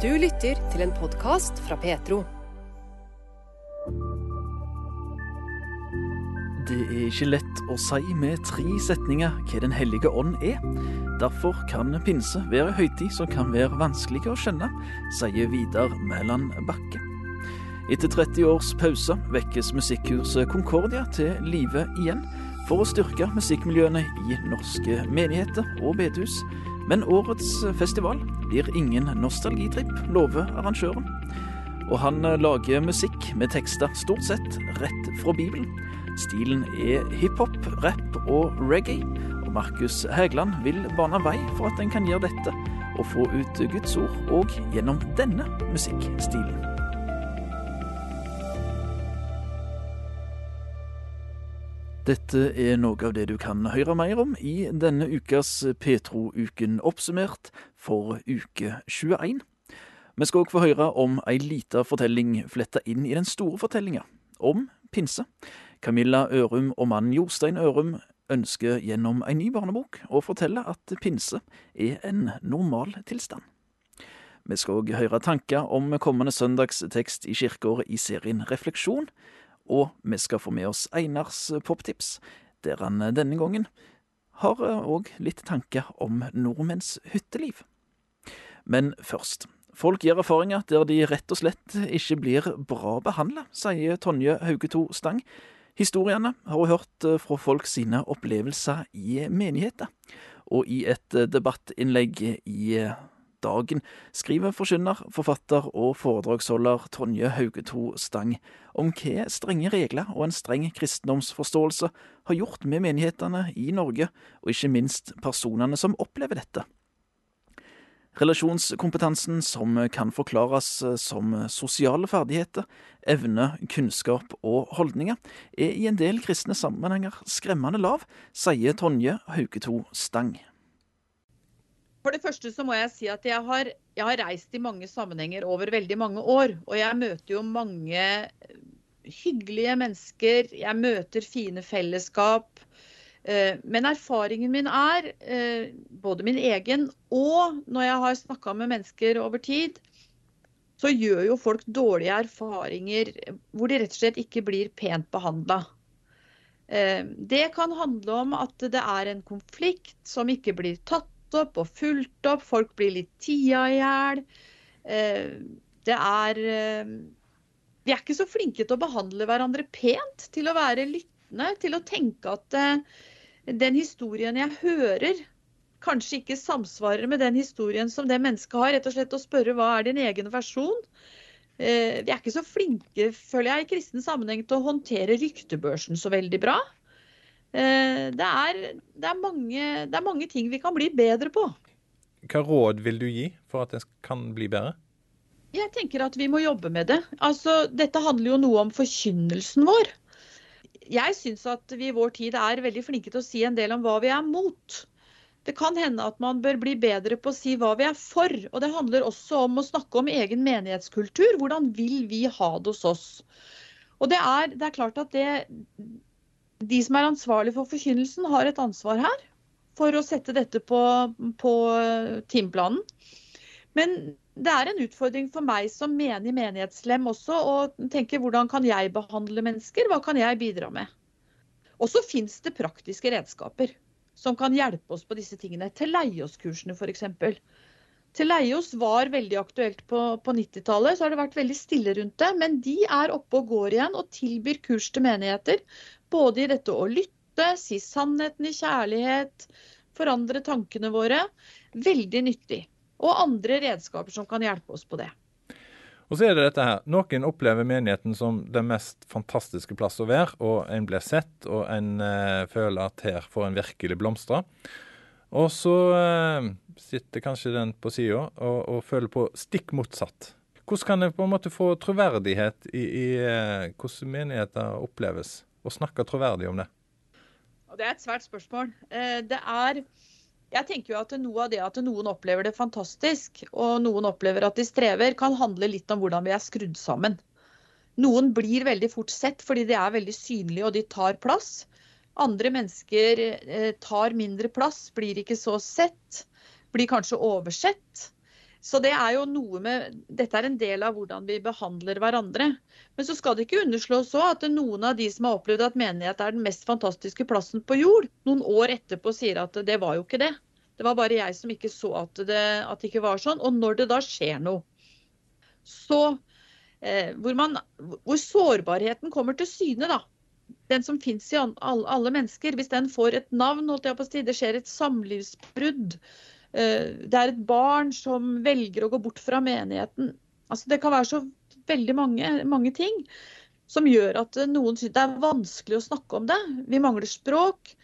Du lytter til en podkast fra Petro. Det er ikke lett å si med tre setninger hva Den hellige ånd er. Derfor kan pinse være høytid som kan være vanskelig å skjønne, sier Vidar Mæland Bakke. Etter 30 års pause vekkes musikkurset Concordia til live igjen for å styrke musikkmiljøene i norske menigheter og bedehus. Men årets festival blir ingen nostalgitripp, lover arrangøren. Og han lager musikk med tekster stort sett rett fra Bibelen. Stilen er hiphop, rap og reggae. Og Markus Hægland vil bane vei for at en kan gjøre dette, og få ut Guds ord òg gjennom denne musikkstilen. Dette er noe av det du kan høre mer om i denne ukas Petro-uken oppsummert for uke 21. Vi skal òg få høre om ei lita fortelling fletta inn i den store fortellinga, om pinse. Camilla Ørum og mannen Jostein Ørum ønsker gjennom ei ny barnebok å fortelle at pinse er en normal tilstand. Vi skal òg høre tanker om kommende søndags tekst i kirkeåret i serien Refleksjon, og vi skal få med oss Einars poptips, der han denne gangen har òg litt tanker om nordmenns hytteliv. Men først. Folk gjør erfaringer der de rett og slett ikke blir bra behandla, sier Tonje Haugeto Stang. Historiene har hun hørt fra folk sine opplevelser i menigheter. Og i et debattinnlegg i Dagen skriver forkynner, forfatter og foredragsholder Tonje Haugeto Stang om hva strenge regler og en streng kristendomsforståelse har gjort med menighetene i Norge, og ikke minst personene som opplever dette. Relasjonskompetansen, som kan forklares som sosiale ferdigheter, evne, kunnskap og holdninger, er i en del kristne sammenhenger skremmende lav, sier Tonje Haugeto Stang. For det første så må jeg si at jeg har, jeg har, reist i mange sammenhenger over veldig mange år. Og jeg møter jo mange hyggelige mennesker. Jeg møter fine fellesskap. Men erfaringen min er, både min egen og når jeg har snakka med mennesker over tid, så gjør jo folk dårlige erfaringer hvor de rett og slett ikke blir pent behandla. Det kan handle om at det er en konflikt som ikke blir tatt opp og fulgt opp. Folk blir litt tia i hjel. Det er Vi er ikke så flinke til å behandle hverandre pent, til å være lyttende, til å tenke at den historien jeg hører, kanskje ikke samsvarer med den historien som det mennesket har. Rett og slett å spørre hva er din egen versjon. Vi er ikke så flinke, føler jeg, i kristen sammenheng til å håndtere ryktebørsen så veldig bra. Det er, det, er mange, det er, mange, ting vi kan bli bedre på. Hva råd vil du gi for at det kan bli bedre? Jeg tenker at vi må jobbe med det. Altså, dette handler jo noe om forkynnelsen vår. Jeg syns at vi i vår tid er veldig flinke til å si en del om hva vi er mot. Det kan hende at man bør bli bedre på å si hva vi er for. Og det handler også om å snakke om egen menighetskultur. Hvordan vil vi ha det hos oss? Og det er, det er klart at det, de som er ansvarlig for forkynnelsen, har et ansvar her for å sette dette på, på timeplanen. Men det er en utfordring for meg som menig menighetslem også å tenke hvordan kan jeg behandle mennesker, hva kan jeg bidra med? Og så fins det praktiske redskaper som kan hjelpe oss på disse tingene. Til Leiås-kursene f.eks. Til Leiås var veldig aktuelt på, på 90-tallet, så har det vært veldig stille rundt det. Men de er oppe og går igjen og tilbyr kurs til menigheter. Både i dette å lytte, si sannheten i kjærlighet, forandre tankene våre. Veldig nyttig. Og andre redskaper som kan hjelpe oss på det. Og så er det dette her. Noen opplever menigheten som den mest fantastiske plass å være, og en blir sett, og en eh, føler at her får en virkelig blomstre. Og så eh, sitter kanskje den på sida og, og, føler på stikk motsatt. Hvordan kan en på en måte få troverdighet i, i eh, hvordan menigheter oppleves, og snakke troverdig om det? Det er et svært spørsmål. Eh, det er jeg tenker jo at noe av det at noen opplever det fantastisk, og noen opplever at de strever, kan handle litt om hvordan vi er skrudd sammen. Noen blir veldig fort sett fordi de er veldig synlige og de tar plass. Andre mennesker eh, tar mindre plass, blir ikke så sett, blir kanskje oversett. Så det er jo noe med Dette er en del av hvordan vi behandler hverandre. Men så skal det ikke underslås at noen av de som har opplevd at menighet er den mest fantastiske plassen på jord, noen år etterpå sier at det var jo ikke det. Det var bare jeg som ikke så at det, at det ikke var sånn. Og når det da skjer noe, så eh, hvor, man, hvor sårbarheten kommer til syne, da. Den som fins i alle, alle, mennesker. Hvis den får et navn, holdt jeg på å si, det skjer et samlivsbrudd det er et barn som velger å gå bort fra menigheten. Altså, det kan være så veldig mange, mange ting som gjør at noen syns det er vanskelig å snakke om det. Vi mangler språk.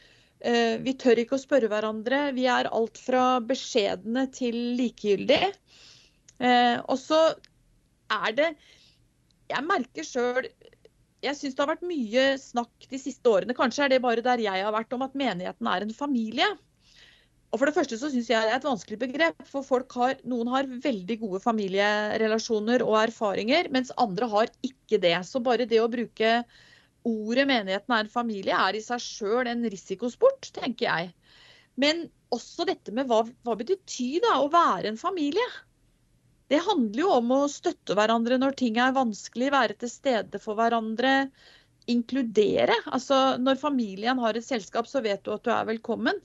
Eh, vi tør ikke å spørre hverandre. Vi er alt fra beskjedne til likegyldige. Eh, og så er det Jeg merker sjøl jeg syns det har vært mye snakk de siste årene, kanskje er det bare der jeg har vært, om at menigheten er en familie. Og for det første så syns jeg det er et vanskelig begrep. For har, noen har veldig gode familierelasjoner og erfaringer, mens andre har ikke det. Så bare det å bruke ordet 'menigheten er en familie' er i seg sjøl en risikosport, tenker jeg. Men også dette med hva, hva betyr da å være en familie? Det handler jo om å støtte hverandre når ting er vanskelig, være til stede for hverandre, inkludere. Altså Når familien har et selskap, så vet du at du er velkommen.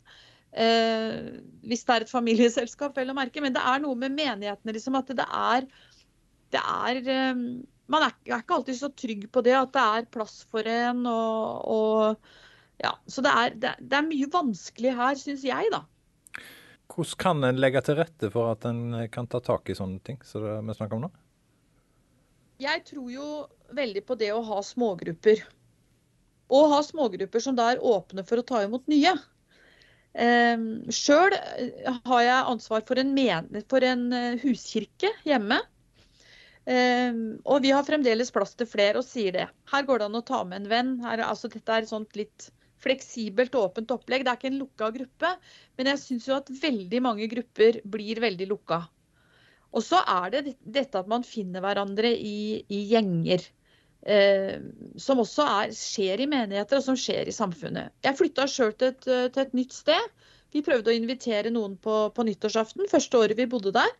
Eh, hvis det er et familieselskap, vel å merke. Men det er noe med menighetene, liksom, at det er, det er eh, Man er, er, ikke alltid så trygg på det, at det er plass for en. og, og ja, Så det er, det, det er mye vanskelig her, syns jeg, da. Hvordan kan en legge til rette for at en kan ta tak i sånne ting som vi snakker om nå? Jeg tror jo veldig på det å ha smågrupper. Og ha smågrupper som da er åpne for å ta imot nye. Ehm, Sjøl eh, har jeg ansvar for en, for en, eh, huskirke hjemme. Ehm, og vi har fremdeles plass til flere og sier det. Her går det an å ta med en venn. Her, altså, dette er sånt litt fleksibelt, og åpent opplegg. Det er ikke en lukka gruppe, men jeg syns at veldig mange grupper blir veldig lukka. Og så er det dette at man finner hverandre i, i gjenger. Eh, som også er, skjer i menigheter og som skjer i samfunnet. Jeg flytta sjøl til, eh, til, et nytt sted. Vi prøvde å invitere noen på, på nyttårsaften, første året vi bodde der.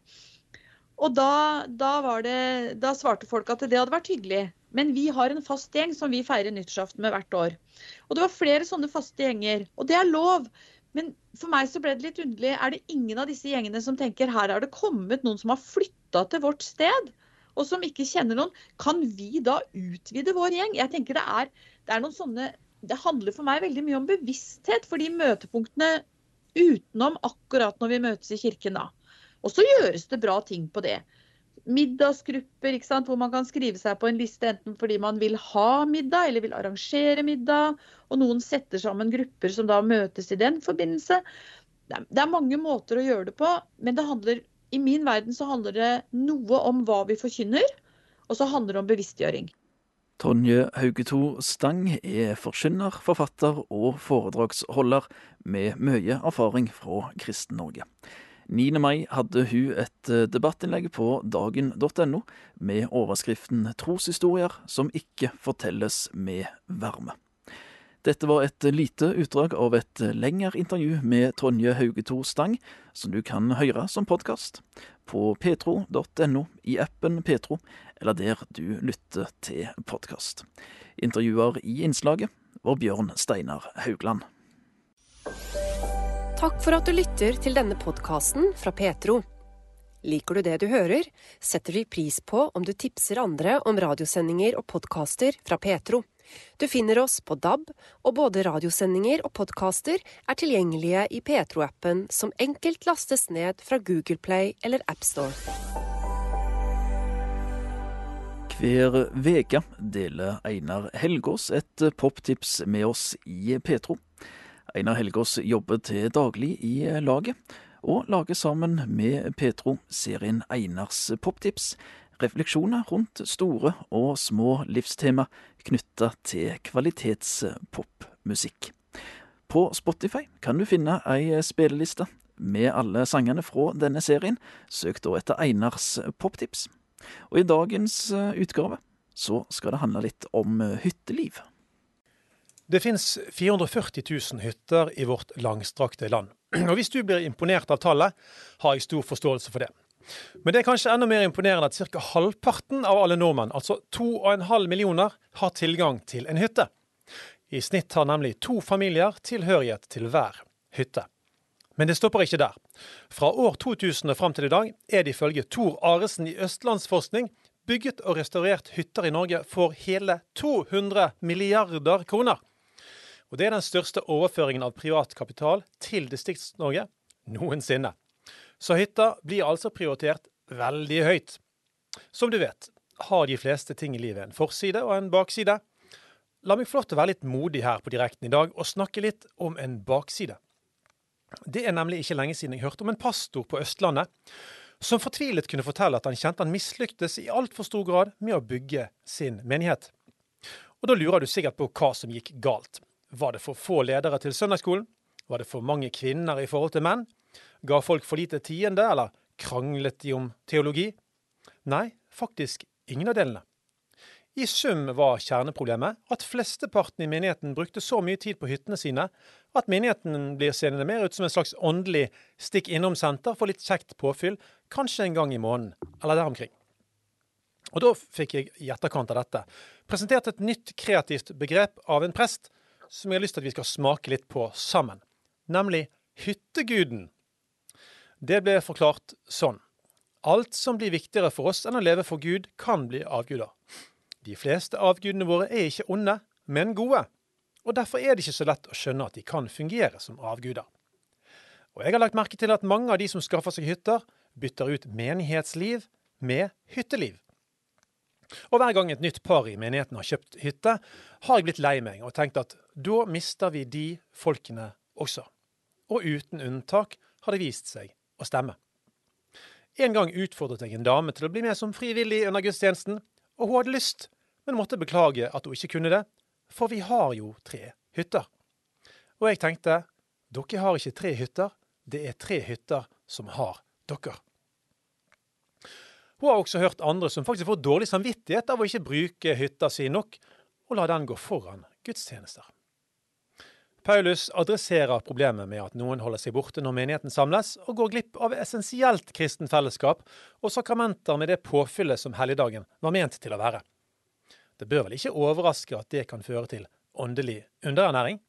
Og da, da, det, da, svarte folk at det hadde vært hyggelig. Men vi har en fast gjeng som vi feirer nyttårsaften med hvert år. Og det var flere sånne faste gjenger. Og det er lov. Men for meg så ble det litt underlig. Er det ingen av disse gjengene som tenker her har det kommet noen som har flytta til vårt sted? Og som ikke kjenner noen, kan vi da utvide vår gjeng? Jeg tenker det er, det er noen sånne Det handler for meg veldig mye om bevissthet for de møtepunktene utenom akkurat når vi møtes i kirken, da. Og så gjøres det bra ting på det. Middagsgrupper hvor man kan skrive seg på en liste enten fordi man vil ha middag eller vil arrangere middag. Og noen setter sammen grupper som da møtes i den forbindelse. Det er mange måter å gjøre det på, men det handler i min verden så handler det noe om hva vi forkynner, og så handler det om bevisstgjøring. Tonje Haugeto Stang er forkynner, forfatter og foredragsholder med mye erfaring fra Kristen-Norge. 9. mai hadde hun et eh, debattinnlegg på dagen.no med overskriften 'Troshistorier som ikke fortelles med varme'. Dette var et lite utdrag av et lengre intervju med Tonje Haugeto Stang, som du kan høre som podkast på petro.no, i appen Petro, eller der du lytter til podkast. Intervjuer i innslaget var Bjørn Steinar Haugland. Takk for at du lytter til denne podkasten fra Petro. Liker du det du hører, setter vi pris på om du tipser andre om radiosendinger og podkaster fra Petro. Du finner oss på DAB, og både radiosendinger og podkaster er tilgjengelige i Petro-appen, som enkelt lastes ned fra Google Play eller AppStore. Hver uke deler Einar Helgås et poptips med oss i Petro. Einar Helgås jobber til daglig i laget, og lager sammen med Petro serien Einars poptips, refleksjoner rundt store og små livstema knytta til kvalitetspopmusikk. På Spotify kan du finne ei spilleliste med alle sangene fra denne serien. Søk da etter Einars poptips. Og i dagens eh, utgave så skal det handle litt om eh, hytteliv. Det finnes 440 000 hytter i vårt langstrakte land. Og Hvis du blir imponert av tallet, har jeg stor forståelse for det. Men det er kanskje enda mer imponerende at ca. halvparten av alle nordmenn, altså 2,5 millioner, har tilgang til en hytte. I snitt har nemlig to familier tilhørighet til hver hytte. Men det stopper ikke der. Fra år 2000 og fram til i dag er det ifølge Tor Aresen i Østlandsforskning bygget og restaurert hytter i Norge for hele 200 milliarder kroner. Og Det er den største overføringen av privat kapital til Distrikts-Norge noensinne. Så hytta blir altså prioritert veldig høyt. Som du vet, har de fleste ting i livet en forside og en bakside. La meg få lov til å være litt modig her på direkten i dag og snakke litt om en bakside. Det er nemlig ikke lenge siden jeg hørte om en pastor på Østlandet som fortvilet kunne fortelle at han kjente han mislyktes i altfor stor grad med å bygge sin menighet. Og da lurer du sikkert på hva som gikk galt. Var det for få ledere til søndagsskolen? Var det for mange kvinner i forhold til menn? Ga folk for lite tiende, eller kranglet de om teologi? Nei, faktisk ingen av delene. I sum var kjerneproblemet at flesteparten i menigheten brukte så mye tid på hyttene sine at menigheten blir seende mer ut som en slags åndelig stikk innom-senter for litt kjekt påfyll, kanskje en gang i måneden, eller der omkring. Og da fikk jeg i etterkant av dette presentert et nytt kreativt begrep av en prest som jeg har lyst til at vi skal smake litt på sammen, nemlig hytteguden. Det ble forklart sånn. Alt som blir viktigere for oss enn å leve for Gud, kan bli avguder. De fleste avgudene våre er ikke onde, men gode. Og derfor er det ikke så lett å skjønne at de kan fungere som avguder. Og jeg har lagt merke til at mange av de som skaffer seg hytter, bytter ut menighetsliv med hytteliv. Og hver gang et nytt par i menigheten har kjøpt hytte, har jeg blitt lei meg og tenkt at da mister vi de folkene også. Og uten unntak har det vist seg å stemme. En gang utfordret jeg en dame til å bli med som frivillig under gudstjenesten, og hun hadde lyst, men måtte beklage at hun ikke kunne det, for vi har jo tre hytter. Og jeg tenkte, dere har ikke tre hytter, det er tre hytter som har dere. Hun har også hørt andre som faktisk får dårlig samvittighet av å ikke bruke hytta si nok, og la den gå foran gudstjenester. Paulus adresserer problemet med at noen holder seg borte når menigheten samles, og går glipp av essensielt kristen fellesskap og sakramenter med det påfyllet som helligdagen var ment til å være. Det bør vel ikke overraske at det kan føre til åndelig underernæring?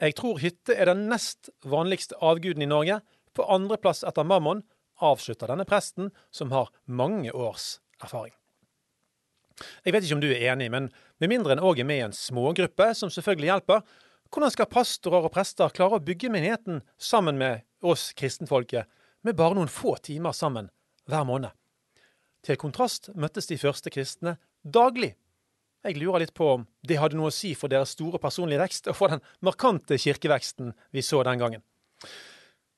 Jeg tror hytte er den nest vanligste avguden i Norge. På andreplass etter Mammon avslutter denne presten, som har mange års erfaring. Jeg vet ikke om du er enig, men med mindre en òg er med i en smågruppe, som selvfølgelig hjelper, hvordan skal pastorer og prester klare å bygge menigheten sammen med oss kristenfolket, med bare noen få timer sammen hver måned? Til kontrast møttes de første kristne daglig. Jeg lurer litt på om det hadde noe å si for deres store personlige vekst, og for den markante kirkeveksten vi så den gangen.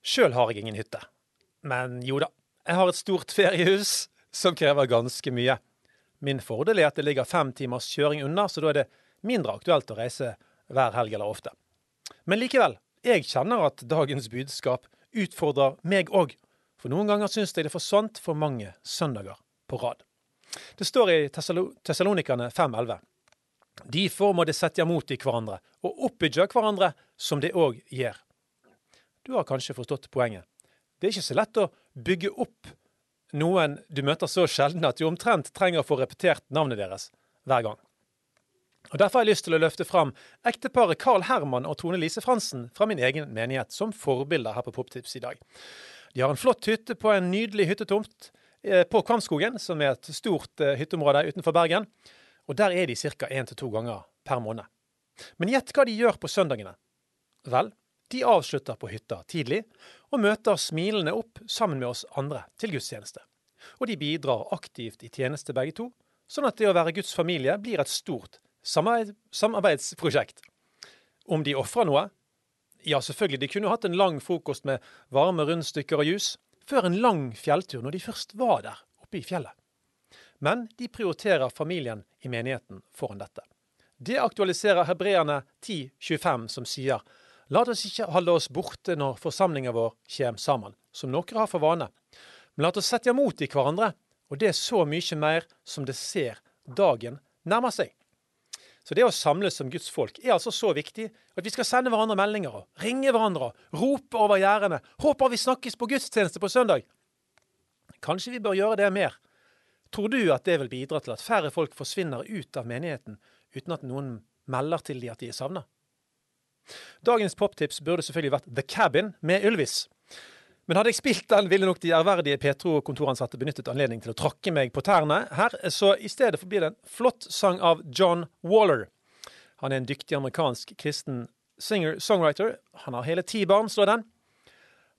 Sjøl har jeg ingen hytte. Men jo da, jeg har et stort feriehus som krever ganske mye. Min fordel er at det ligger fem timers kjøring unna, så da er det mindre aktuelt å reise hver helg eller ofte. Men likevel, jeg kjenner at dagens budskap utfordrer meg òg, for noen ganger syns jeg det forsvant for mange søndager på rad. Det står i Tessalonikerne 5.11. Derfor må det sette mot i hverandre, og oppbygge hverandre som det òg gjør. Du har kanskje forstått poenget. Det er ikke så lett å bygge opp noen du møter så sjelden at du omtrent trenger å få repetert navnet deres hver gang. Og Derfor har jeg lyst til å løfte fram ekteparet Carl Herman og Tone Lise Fransen fra min egen menighet som forbilder her på Poptips i dag. De har en flott hytte på en nydelig hyttetomt eh, på Kvamskogen, som er et stort eh, hytteområde utenfor Bergen. Og Der er de ca. én til to ganger per måned. Men gjett hva de gjør på søndagene? Vel, de avslutter på hytta tidlig, og møter smilende opp sammen med oss andre til gudstjeneste. Og de bidrar aktivt i tjeneste begge to, sånn at det å være Guds familie blir et stort samarbeidsprosjekt. Om de ofra noe? Ja, selvfølgelig, de kunne hatt en lang frokost med varme rundstykker og jus, før en lang fjelltur når de først var der oppe i fjellet. Men de prioriterer familien i menigheten foran dette. Det aktualiserer hebreerne 10.25, som sier La oss ikke holde oss borte når forsamlinga vår kommer sammen, som noen har for vane, men la oss sette imot i hverandre, og det er så mye mer som det ser dagen nærmer seg. Så det å samles som Guds folk er altså så viktig at vi skal sende hverandre meldinger ringe hverandre rope over gjerdene 'Håper vi snakkes på gudstjeneste på søndag'. Kanskje vi bør gjøre det mer? Tror du at det vil bidra til at færre folk forsvinner ut av menigheten uten at noen melder til de at de er savna? Dagens poptips burde selvfølgelig vært The Cabin med Ylvis. Men hadde jeg spilt den, ville nok de ærverdige Petro-kontoransatte benyttet anledning til å tråkke meg på tærne her, så i stedet blir det en flott sang av John Waller. Han er en dyktig amerikansk kristen singer-songwriter. Han har hele ti barn, står den.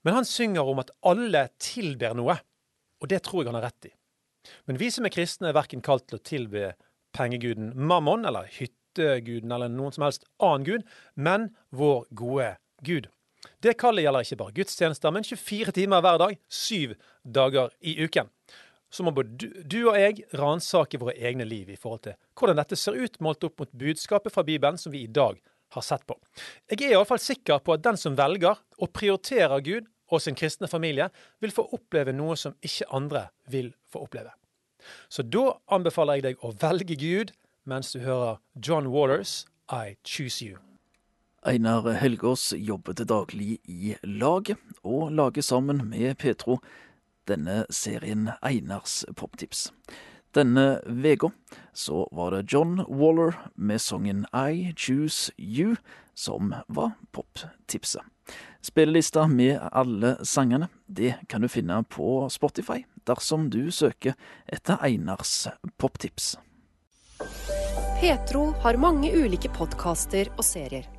Men han synger om at alle tilber noe, og det tror jeg han har rett i. Men vi som er kristne, er verken kalt til å tilbe pengeguden Mammon eller hytteguden eller noen som helst annen gud, men vår gode Gud. Det kallet gjelder ikke bare gudstjenester, men 24 timer hver dag, syv dager i uken. Så må både du og jeg ransake våre egne liv i forhold til hvordan dette ser ut målt opp mot budskapet fra Bibelen som vi i dag har sett på. Jeg er iallfall sikker på at den som velger og prioriterer Gud og sin kristne familie, vil få oppleve noe som ikke andre vil få oppleve. Så da anbefaler jeg deg å velge Gud mens du hører John Waters I Choose You. Einar Helgaas jobber til daglig i laget, og lager sammen med Petro denne serien Einars poptips. Denne veka så var det John Waller med sangen I Choose You som var poptipset. Spillelista med alle sangene det kan du finne på Spotify dersom du søker etter Einars poptips. Petro har mange ulike podkaster og serier.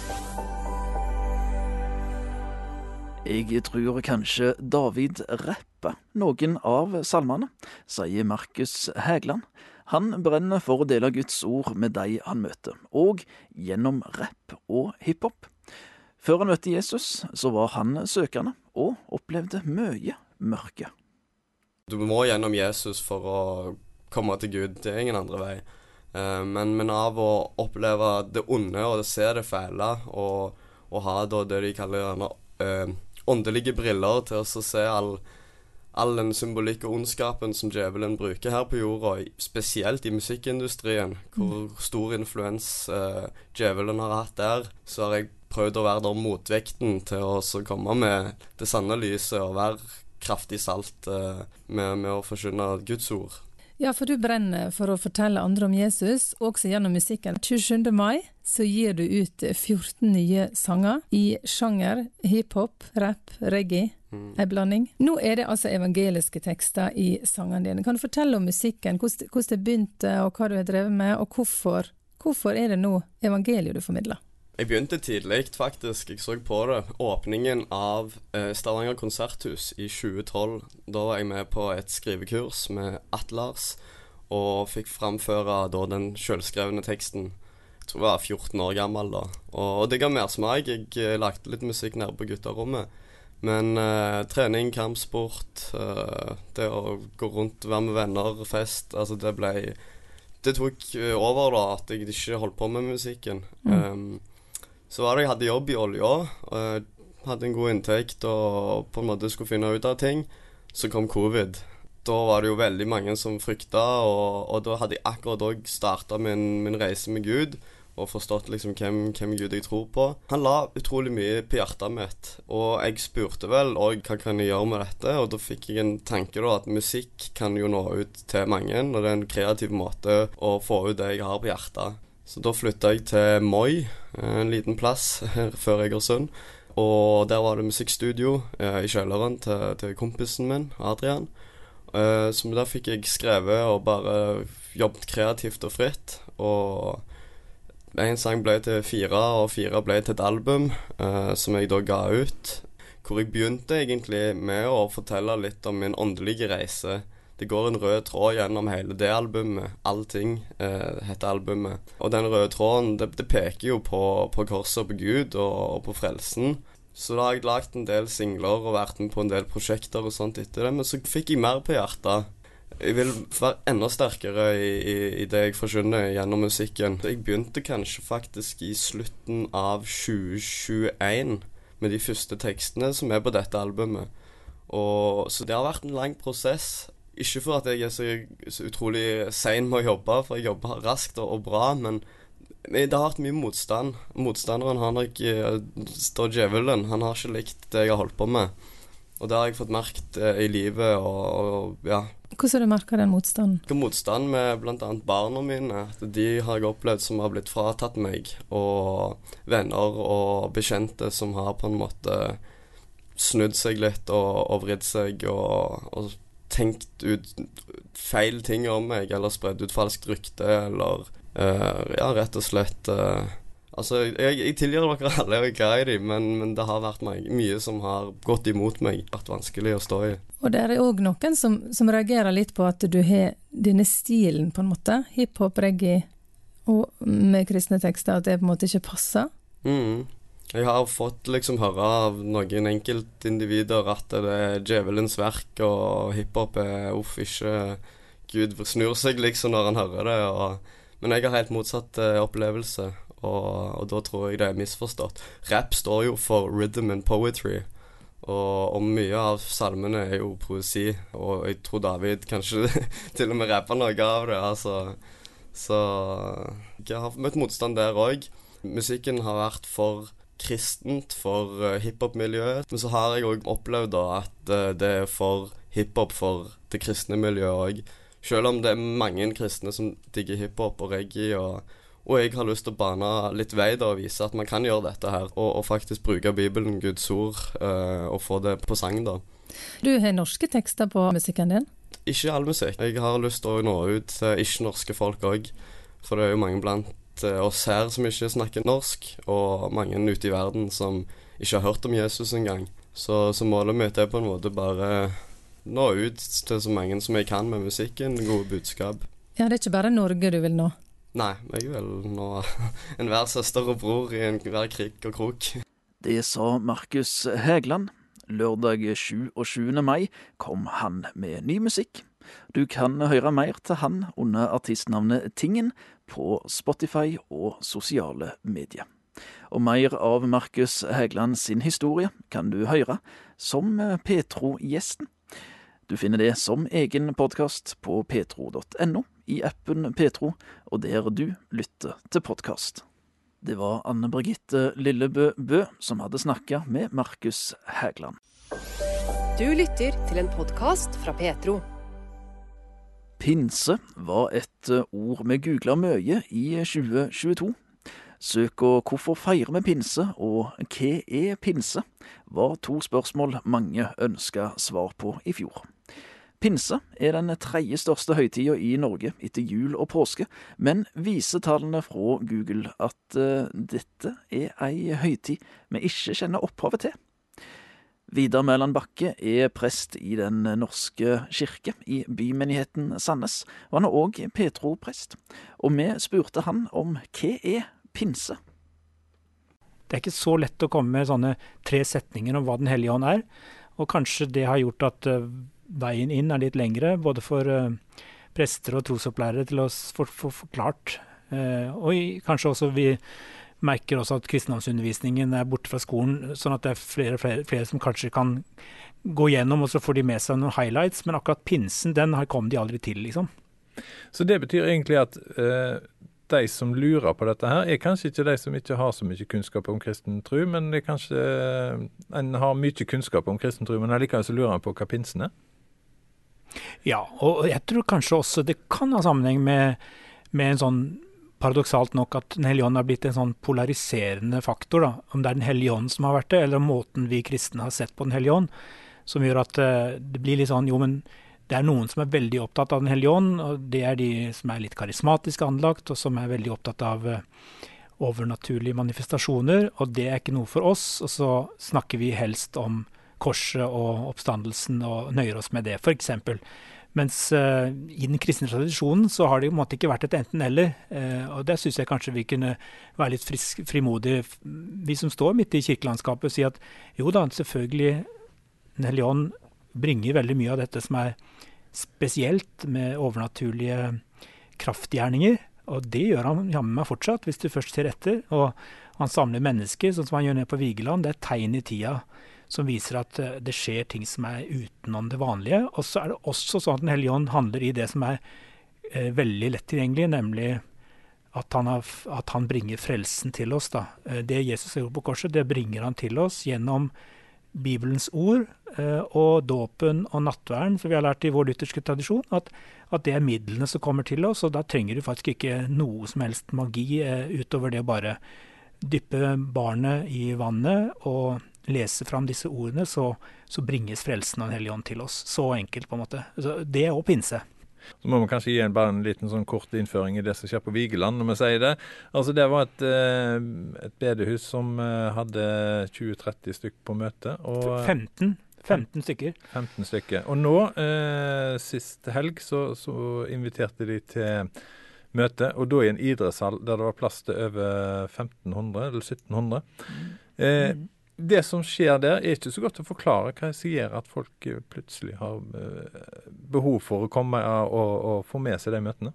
Jeg tror kanskje David rapper noen av salmene, sier Markus Hægland. Han brenner for å dele Guds ord med de han møter, og gjennom rapp og hiphop. Før han møtte Jesus, så var han søkende, og opplevde mye mørke. Du må gjennom Jesus for å komme til Gud. Det er ingen andre vei. Eh, men, men av å oppleve det onde og se det fæle, og, og ha det de kaller gjerne uh, åndelige briller til å se all, all den symbolikk og ondskapen som djevelen bruker her på jorda, spesielt i musikkindustrien, hvor mm. stor influens uh, djevelen har hatt der, så har jeg prøvd å være der motvekten til å komme med det sanne lyset og være kraftig salt uh, med, med å forkynne Guds ord. Ja, for du brenner for å fortelle andre om Jesus, også gjennom musikken. 27. mai så gir du ut 14 nye sanger i sjanger hiphop, rap, reggae. Mm. En blanding. Nå er det altså evangeliske tekster i sangene dine. Kan du fortelle om musikken, hvordan det begynte og hva du har drevet med, og hvorfor, hvorfor er det nå evangeliet du formidler? Jeg begynte tidlig, faktisk. Jeg så på det. Åpningen av eh, Stavanger konserthus i 2012. Da var jeg med på et skrivekurs med Atlars, og fikk framføre da den sjølskrevne teksten. Jeg tror jeg var 14 år gammel da. Og, det ga mersmak. Jeg eh, lagde litt musikk nede på gutterommet. Men eh, trening, kampsport, eh, det å gå rundt, være med venner, fest Altså, det ble Det tok eh, over, da, at jeg ikke holdt på med musikken. Mm. Um, så var det jeg hadde jobb i olja. Hadde en god inntekt og på en måte skulle finne ut av ting. Så kom covid. Da var det jo veldig mange som frykta, og, og da hadde jeg akkurat òg starta min, min, reise med Gud. Og forstått liksom hvem, hvem, Gud jeg tror på. Han la utrolig mye på hjertet mitt. Og jeg spurte vel òg hva kan jeg gjøre med dette, og da fikk jeg en tanke da at musikk kan jo nå ut til mange. Og det er en kreativ måte å få ut det jeg har på hjertet. Så da flytta jeg til Moi, en liten plass her før Egersund. Og der var det musikkstudio eh, i kjelleren til, til, kompisen min, Adrian. Eh, så der fikk jeg skrevet og bare jobbet kreativt og fritt. Og en sang ble til fire, og fire ble til et album eh, som jeg da ga ut. Hvor jeg begynte egentlig med å fortelle litt om min åndelige reise det går en rød tråd gjennom hele det albumet. Allting eh, heter albumet. Og den røde tråden, det, det peker jo på, på korset og på Gud og, og, på frelsen. Så da har jeg lagd en del singler og vært med på en del prosjekter og sånt etter det. Men så fikk jeg mer på hjertet jeg vil være enda sterkere i, i, i, det jeg forkynner gjennom musikken. Jeg begynte kanskje faktisk i slutten av 2021 med de første tekstene som er på dette albumet. Og, så det har vært en lang prosess. Ikke for at jeg er så, så utrolig sein med å jobbe, for jeg jobber raskt og, og bra, men det har vært mye motstand. Motstanderen har ikke Står djevelen. Han har ikke likt det jeg har holdt på med. Og det har jeg fått merket eh, i livet og, og ja. Hvordan har du merka den motstanden? Motstand med bl.a. barna mine. De har jeg opplevd som har blitt fratatt meg. Og venner og bekjente som har på en måte snudd seg litt og, og vridd seg og, og, tenkt ut feil ting om meg, eller spredd ut falskt rykte, eller uh, ja, rett og slett uh, Altså, jeg, jeg tilgir dere alle, jeg er glad i dem, men, men, det har vært meg, mye som har gått imot meg, vært vanskelig å stå i. Og det er òg noen som, som, reagerer litt på at du har denne stilen, på en måte, hiphop, reggae, og med kristne tekster, at det på en måte ikke passer? Mm. Jeg har fått liksom høre av noen enkeltindivider at det er djevelens verk, og hiphop er uff, ikke Gud snur seg liksom når han hører det. Og, men jeg har helt motsatt uh, opplevelse. Og, og, da tror jeg det er misforstått. Rap står jo for rhythm and poetry. Og, og mye av salmene er jo poesi, og jeg tror David kanskje til og med rapper noe av det. altså. Så jeg har møtt motstand der òg. Musikken har vært for kristent for uh, hiphop-miljøet. Men så har jeg òg opplevd da at uh, det er for hiphop for det kristne miljøet òg. Selv om det er mange kristne som digger hiphop og reggae og og jeg har lyst til å bane litt vei da og vise at man kan gjøre dette her, og, og faktisk bruke Bibelen, Guds ord, uh, og få det på sang, da. Du har norske tekster på musikken din? Ikke all musikk. Jeg har lyst til å nå ut til ikke-norske folk òg. For det er jo mange blant uh, oss her som ikke snakker norsk, og mange ute i verden som ikke har hørt om Jesus engang. Så, så målet mitt er på en måte bare nå ut til så mange som jeg kan med musikken, gode budskap. Ja, det er ikke bare Norge du vil nå? Nei, jeg vil nå enhver søster og bror i enhver krik og krok. Det sa Markus Hægland. Lørdag 7. og 7. mai kom han med ny musikk. Du kan høre mer til han under artistnavnet Tingen på Spotify og sosiale medier. Og mer av Markus Hægland sin historie kan du høre som Petro-gjesten. Du finner det som egen podkast på petro.no i appen Petro, og der du lytter til podkast. Det var Anne Birgitte Lillebø Bø som hadde snakka med Markus Hægland. Du lytter til en podkast fra Petro. Pinse var et eh, ord vi googla mye i 2022. Søk og hvorfor feirer vi pinse, og hva er pinse, var to spørsmål mange ønska svar på i fjor. Pinse er den tredje største høytida i Norge etter jul og påske, men viser tallene fra Google at uh, dette er ei høytid vi ikke kjenner opphavet til. Vidar Mæland Bakke er prest i Den norske kirke i bymenigheten Sandnes, og han er òg Petro-prest. Og vi spurte han om hva er pinse? Det er ikke så lett å komme med sånne tre setninger om hva Den hellige ånd er, og kanskje det har gjort at uh, veien inn er litt lengre, både for uh, prester og trosopplærere til å få forklart. Uh, og kanskje også vi merker også at kristendomsundervisningen er borte fra skolen, sånn at det er flere flere, flere, som kanskje kan gå gjennom, og så får de med seg noen highlights. Men akkurat pinsen, den kom de aldri til, liksom. Så det betyr egentlig at eh, de som lurer på dette her, er kanskje ikke de som ikke har så mye kunnskap om kristen tro, men det er kanskje en har mye kunnskap om kristen tro, men allikevel så lurer en på hva pinsen er? Ja, og jeg tror kanskje også det kan ha sammenheng med, med en sånn paradoksalt nok at Den hellige ånd har blitt en sånn polariserende faktor. da, Om det er Den hellige ånd som har vært det, eller om måten vi kristne har sett på Den hellige ånd, som gjør at uh, det blir litt sånn Jo, men det er noen som er veldig opptatt av Den hellige ånd, og det er de som er litt karismatisk anlagt, og som er veldig opptatt av uh, overnaturlige manifestasjoner, og det er ikke noe for oss. Og så snakker vi helst om korset og oppstandelsen og nøyer oss med det, f.eks. Mens uh, i den kristne tradisjonen så har det jo måte ikke vært et enten-eller. Uh, og der syns jeg kanskje vi kunne være litt frisk, frimodige, vi som står midt i kirkelandskapet, og si at jo da, selvfølgelig Den bringer veldig mye av dette som er spesielt med overnaturlige kraftgjerninger. Og det gjør han jammen meg fortsatt, hvis du først ser etter. Og han samler mennesker, sånn som han gjør nede på Vigeland. Det er tegn i tida som viser at eh, det skjer ting som er utenom det vanlige. Og så er det også sånn at Den hellige ånd handler i det som er eh, veldig lett tilgjengelig, nemlig at han, har, at han, bringer frelsen til oss. Da. Eh, det Jesus gjort på korset, det bringer han til oss gjennom Bibelens ord eh, og dåpen og nattverden, For vi har lært i vår lutherske tradisjon, at, at, det er midlene som kommer til oss. Og da trenger du faktisk ikke noe som helst magi eh, utover det å bare dyppe barnet i vannet og lese fram disse ordene, så, så bringes frelsen av Den hellige ånd til oss. Så enkelt, på en måte. Det er òg pinse. Så må vi kanskje gi en, bare en liten sånn kort innføring i det som skjer på Vigeland, når vi sier det. Altså Det var et, eh, et bedehus som eh, hadde 20-30 stykk på møte. Og, 15. 15 stykker. 15 stykker. Og nå, eh, sist helg, så, så, inviterte de til møte, og da i en idrettshall der det var plass til over 1500 eller 1700. Mm. Eh, mm det som skjer der, er ikke så godt å forklare hva som gjør at folk eh, plutselig har eh, behov for å komme og, og få med seg de møtene.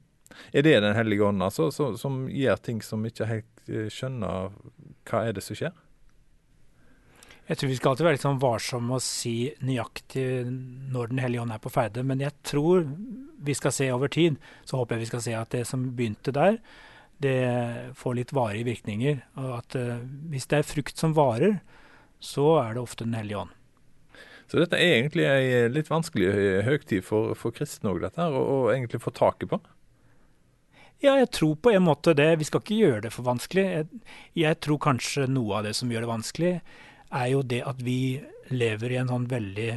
Er det Den hellige ånd altså, som gjør ting som ikke helt eh, skjønner hva er det som skjer? Jeg tror vi skal alltid være litt sånn varsomme med å si nøyaktig når Den hellige ånd er på ferde. Men jeg tror vi skal se over tid, så håper jeg vi skal se at det som begynte der, det får litt varige virkninger. Og at hvis det er frukt som varer, så er det ofte Den hellige ånd. Så dette er egentlig ei litt vanskelig høgtid for, for kristne òg, dette her, å egentlig få taket på? Ja, jeg tror på en måte det. Vi skal ikke gjøre det for vanskelig. Jeg, jeg, tror kanskje noe av det som gjør det vanskelig, er jo det at vi lever i en sånn veldig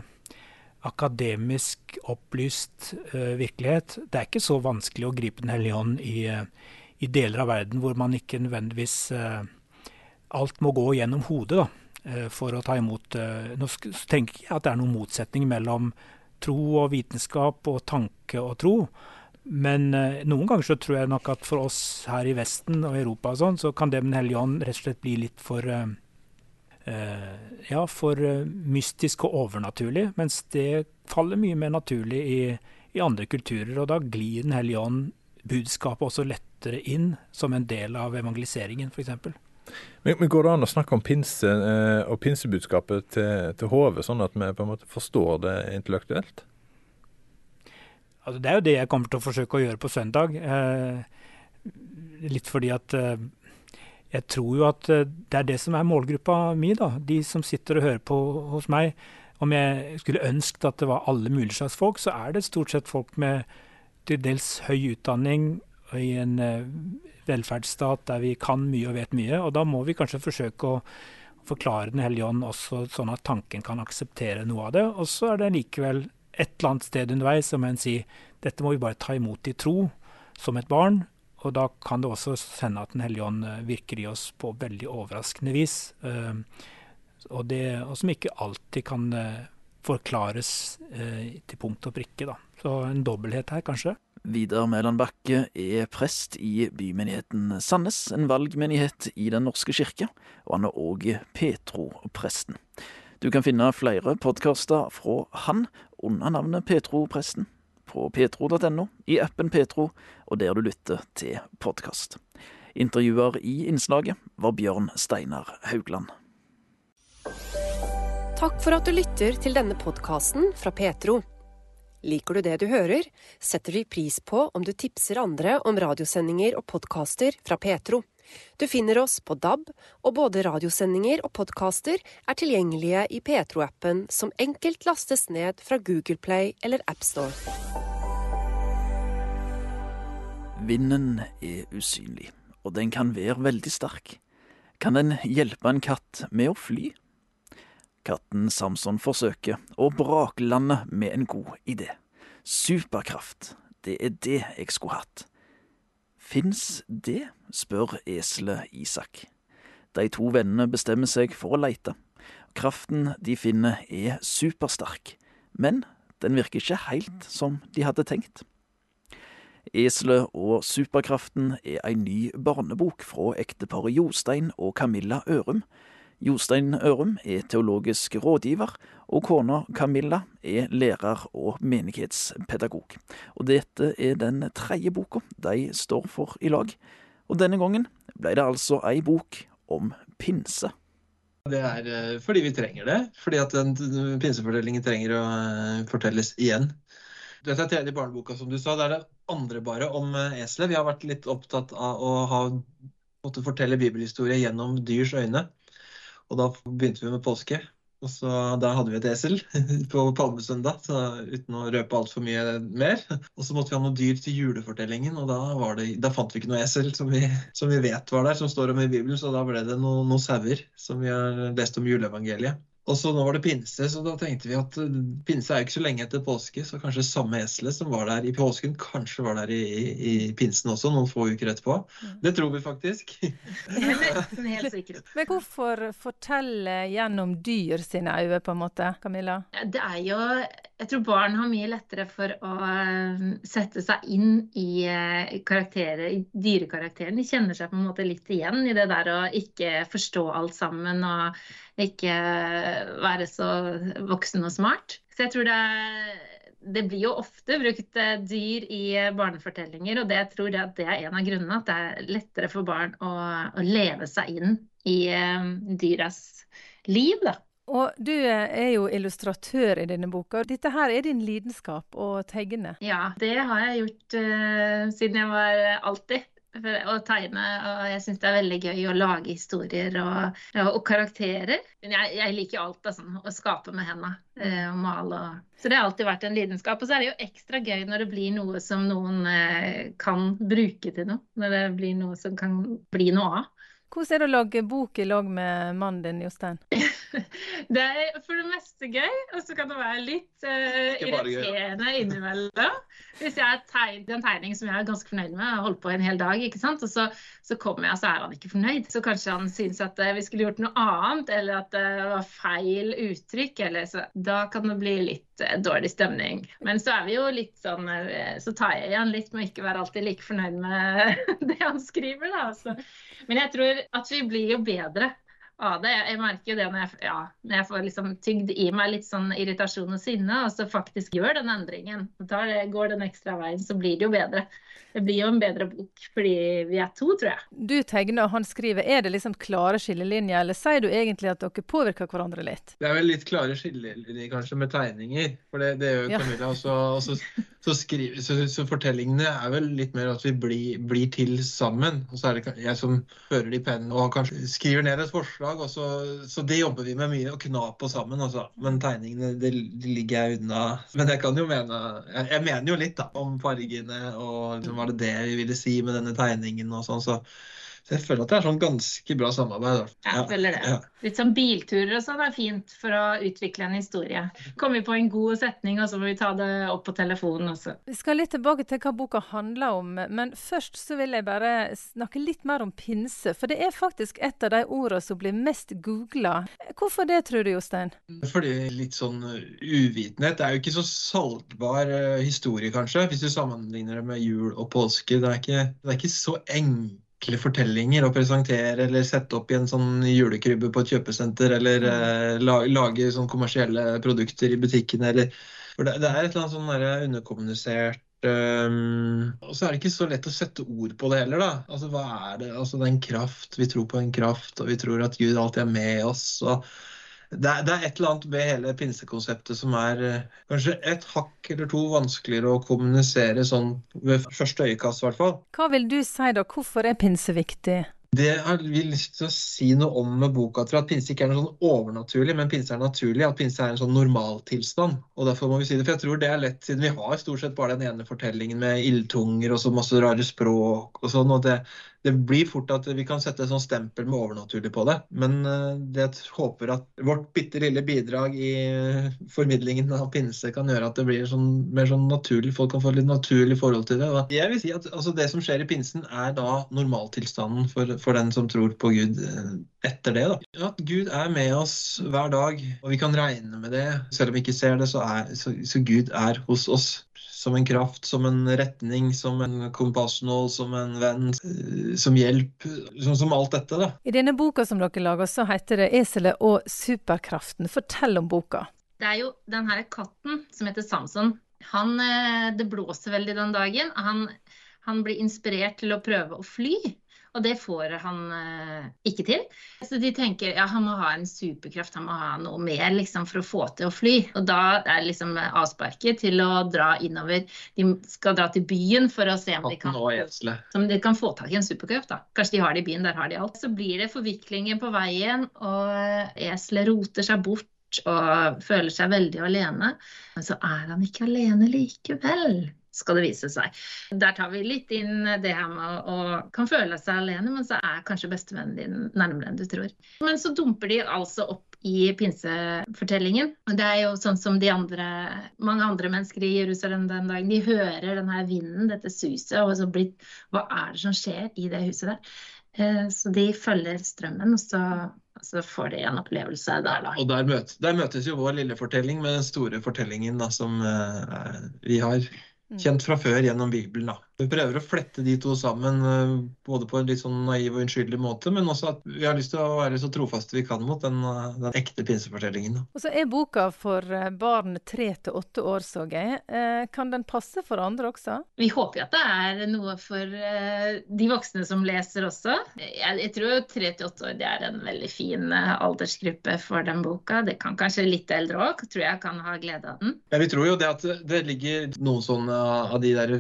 akademisk opplyst uh, virkelighet. Det er ikke så vanskelig å gripe Den hellige ånd i, uh, i deler av verden hvor man ikke nødvendigvis uh, Alt må gå gjennom hodet, da. Eh, for å ta imot eh, Nå tenker jeg at det er noen motsetning mellom tro og vitenskap og tanke og tro. Men eh, noen ganger så tror jeg nok at for oss her i Vesten og Europa og sånn, så kan det med Den hellige ånd rett og slett bli litt for ja, for mystisk og overnaturlig. Mens det faller mye mer naturlig i, i andre kulturer. Og da glir Den hellige ånd budskapet også lettere inn som en del av evangeliseringen, f.eks. Men, men, Går det an å snakke om pinse eh, og pinsebudskapet til, til HV, sånn at vi på en måte forstår det intellektuelt? Altså, det er jo det jeg kommer til å forsøke å gjøre på søndag. Eh, litt fordi at eh, jeg tror jo at eh, det er det som er målgruppa mi, da. De som sitter og hører på hos meg. Om jeg skulle ønsket at det var alle mulige slags folk, så er det stort sett folk med til dels høy utdanning i en eh, velferdsstat der vi kan mye og vet mye. Og da må vi kanskje forsøke å forklare Den hellige ånd også sånn at tanken kan akseptere noe av det. Og så er det likevel et eller annet sted underveis som en sier dette må vi bare ta imot i tro, som et barn. Og da kan det også hende at Den hellige ånd eh, virker i oss på veldig overraskende vis. Eh, og, det, og som ikke alltid kan forklares til punkt og prikke. Da. Så en dobbelthet her, kanskje. Vidar Mæland Bakke er prest i bymenigheten Sandnes, en valgmenighet i Den norske kirke, og han er òg Petro-presten. Du kan finne flere podkaster fra han under navnet Petro-presten på petro.no, i appen Petro og der du lytter til podkast. Intervjuer i innslaget var Bjørn Steinar Haugland. Takk for at du lytter til denne podkasten fra Petro. Liker du det du hører, setter vi pris på om du tipser andre om radiosendinger og podkaster fra Petro. Du finner oss på DAB, og både radiosendinger og podkaster er tilgjengelige i Petro-appen, som enkelt lastes ned fra Google Play eller AppStore. Vinden er usynlig, og den kan være veldig sterk. Kan den hjelpe en katt med å fly? Katten Samson forsøker å braklande med en god idé. Superkraft, det er det jeg skulle hatt. Fins det? spør eselet Isak. De to vennene bestemmer seg for å leite. Kraften de finner er supersterk, men den virker ikke helt som de hadde tenkt. Eselet og superkraften er ei ny barnebok fra ekteparet Jostein og Camilla Ørum, Jostein Ørum er teologisk rådgiver, og kona Camilla er lærer og menighetspedagog. Og dette er den tredje boka de står for i lag. Og denne gangen ble det altså ei bok om pinse. Det er eh, fordi vi trenger det. Fordi at den pinsefortellingen trenger å eh, fortelles igjen. Dette er tredje barneboka, som du sa. Det er det andre bare om eh, eselet. Vi har vært litt opptatt av å ha, måtte fortelle bibelhistorie gjennom dyrs øyne. Og da begynte vi med påske. Og så Da hadde vi et esel på palmesøndag, så uten å røpe altfor mye mer. Og så måtte vi ha noe dyr til julefortellingen, og da, det, da fant vi ikke noe esel som vi, som vi, vet var der, som står om i Bibelen, så da ble det noen noe sauer som vi har lest om juleevangeliet. Og så nå var det pinse, så da tenkte vi at eh, pinse er jo ikke så lenge etter påske, så kanskje samme eselet som var der i påsken, kanskje var der i, i, pinsen også, noen få uker etterpå. Det tror vi faktisk. Helt sikkert. Men hvorfor fortelle gjennom dyr sine øyne, på en måte, Camilla? Det er jo Jeg tror barn har mye lettere for å eh, sette seg inn i eh, karakterer, i dyrekarakterene. De kjenner seg på en måte litt igjen i det der å ikke forstå alt sammen. og ikke være så voksen og smart. Så jeg tror det, det blir jo ofte brukt eh, dyr i barnefortellinger, og det jeg tror det, er en av grunnene at det er lettere for barn å, å leve seg inn i um, dyras liv. da. Og du er jo illustratør i denne boka. Dette her er din lidenskap å tegne? Ja, det har jeg gjort uh, siden jeg var alltid å tegne. Og jeg syns det er veldig gøy å lage historier og, og karakterer. Men jeg, jeg liker alt altså, å skape med hendene eh, og male. Og, så det har alltid vært en lidenskap. Og så er det jo ekstra gøy når det blir noe som noen eh, kan bruke til noe. Når det blir noe som kan bli noe av. Hvordan er det å lage bok i lag med mannen din, Jostein? det er for det meste gøy, og så kan det være litt uh, irriterende innimellom. Hvis jeg har tegnet en tegning som jeg er ganske fornøyd med, og holdt på en hel dag, ikke sant? og så, så kommer jeg, så er han ikke fornøyd. Så kanskje han syns at uh, vi skulle gjort noe annet, eller at det var feil uttrykk. Eller så, da kan det bli litt uh, dårlig stemning. Men så er vi jo litt sånn Så tar jeg igjen litt med å ikke være alltid like fornøyd med det han skriver, da. Så. Men jeg tror at vi blir jo bedre av det. Jeg merker jo det når jeg, ja, når jeg får liksom tygd i meg litt sånn irritasjon og sinne, og så faktisk gjør den endringen, Da det, går den ekstra veien, så blir det jo bedre. Det blir jo en bedre bok fordi vi er to, tror jeg. Du tegner og han skriver. Er det liksom klare skillelinjer, eller sier du egentlig at dere påvirker hverandre litt? Det er vel litt klare skillelinjer kanskje med tegninger, for det, det gjør jo Camilla. Ja. Og så, så, skriver, så, så, fortellingene er vel litt mer at vi blir, blir, til sammen. Og så er det jeg som fører de pennen og kanskje skriver ned et forslag. og så, så det jobber vi med mye, å kna på sammen. Også. Men tegningene det, det ligger jeg unna. Men jeg kan jo mene jeg, jeg mener jo litt da, om fargene og liksom, var det det vi ville si med denne tegningen og sånn. Så så jeg føler at det er sånn ganske bra samarbeid. Jeg føler det. Ja. Litt sånn bilturer og sånn er fint for å utvikle en historie. Kommer vi på en god setning, og så må vi ta det opp på telefonen også. Vi skal litt tilbake til hva boka handler om, men først så vil jeg bare snakke litt mer om pinse. For det er faktisk et av de ordene som blir mest googla. Hvorfor det, tror du, Jostein? Fordi litt sånn uvitenhet. Det er jo ikke så salgbar eh, historie, kanskje, hvis du sammenligner det med jul og påske. Det er ikke, det er ikke så enkelt enkle fortellinger å presentere, eller sette opp i en sånn julekrybbe på et kjøpesenter, eller mm. eh, lage, lage sånn kommersielle produkter i butikkene, eller For det, det er et eller annet sånn underkommunisert Um, og så er det ikke så lett å sette ord på det heller, da. Altså hva er det? Altså det er en kraft. Vi tror på en kraft, og vi tror at Gud alltid er med oss. og det er, det er, et eller annet med hele pinsekonseptet som er eh, kanskje et hakk eller to vanskeligere å kommunisere sånn ved første øyekast, i hvert fall. Hva vil du si da, hvorfor er pinse viktig? Det har vi lyst til å si noe om med boka. tror At pinse ikke er noe sånn overnaturlig, men pinse er naturlig. At pinse er en sånn normaltilstand. Og derfor må vi si det. For jeg tror det er lett, siden vi har stort sett bare den ene fortellingen med ildtunger og så masse rare språk og sånn. og det, det blir fort at vi kan sette et sånt stempel med overnaturlig på det. Men eh, jeg håper at vårt bitte lille bidrag i formidlingen av pinse kan gjøre at det blir sånn, mer sånn naturlig. Folk kan få litt naturlig forhold til det. Jeg vil si at altså, Det som skjer i pinsen, er da normaltilstanden for, for den som tror på Gud eh, etter det. da. At Gud er med oss hver dag, og vi kan regne med det. Selv om vi ikke ser det, så er så, så Gud er hos oss som en kraft, som en retning, som en kompassnål, som en venn, som hjelp. Som, som alt dette, da. I denne boka som dere lager, så heter det 'Eselet og superkraften'. Fortell om boka. Det er jo den her katten som heter Samson. Han, eh, det blåser veldig den dagen. Han, han blir inspirert til å prøve å fly. Og det får han eh, ikke til. Så de tenker ja, han må ha en superkraft, han må ha noe mer liksom, for å få til å fly. Og da er liksom avsparket til å dra innover. De skal dra til byen for å se om de kan, om de kan få tak i en superkraft. Da. Kanskje de har det i byen, der har de alt. Så blir det forviklinger på veien, og eselet roter seg bort og føler seg veldig alene. Men så er han ikke alene likevel skal det vise seg. Der tar vi litt inn det her med å kan føle seg alene, men så er kanskje bestevennen din nærmere enn du tror. Men så dumper de altså opp i pinsefortellingen. Det er jo sånn som de andre, mange andre mennesker i Jerusalem den dagen. De hører denne vinden, dette suset, og så blir Hva er det som skjer i det huset der? Eh, så de følger strømmen, og så så får de en opplevelse der, da. Og der, møtes, der møtes jo vår lille fortelling med den store fortellingen da, som uh, vi har. Kjent fra før gjennom Bibelen. da. Vi prøver å flette de to sammen eh, både på en litt sånn naiv og unnskyldig måte, men også at vi har lyst til å være så trofaste vi kan mot den, eh, den ekte pinsefortellingen. Og så er boka for eh, barn tre til åtte år, så jeg. Kan den passe for andre også? Vi håper at det er noe for de voksne som leser også. Jeg, tror tre til åtte år det er en veldig fin aldersgruppe for den boka. Det kan kanskje litt eldre òg, tror jeg kan ha glede av den. Ja, vi tror jo det at det ligger noen sånne av de der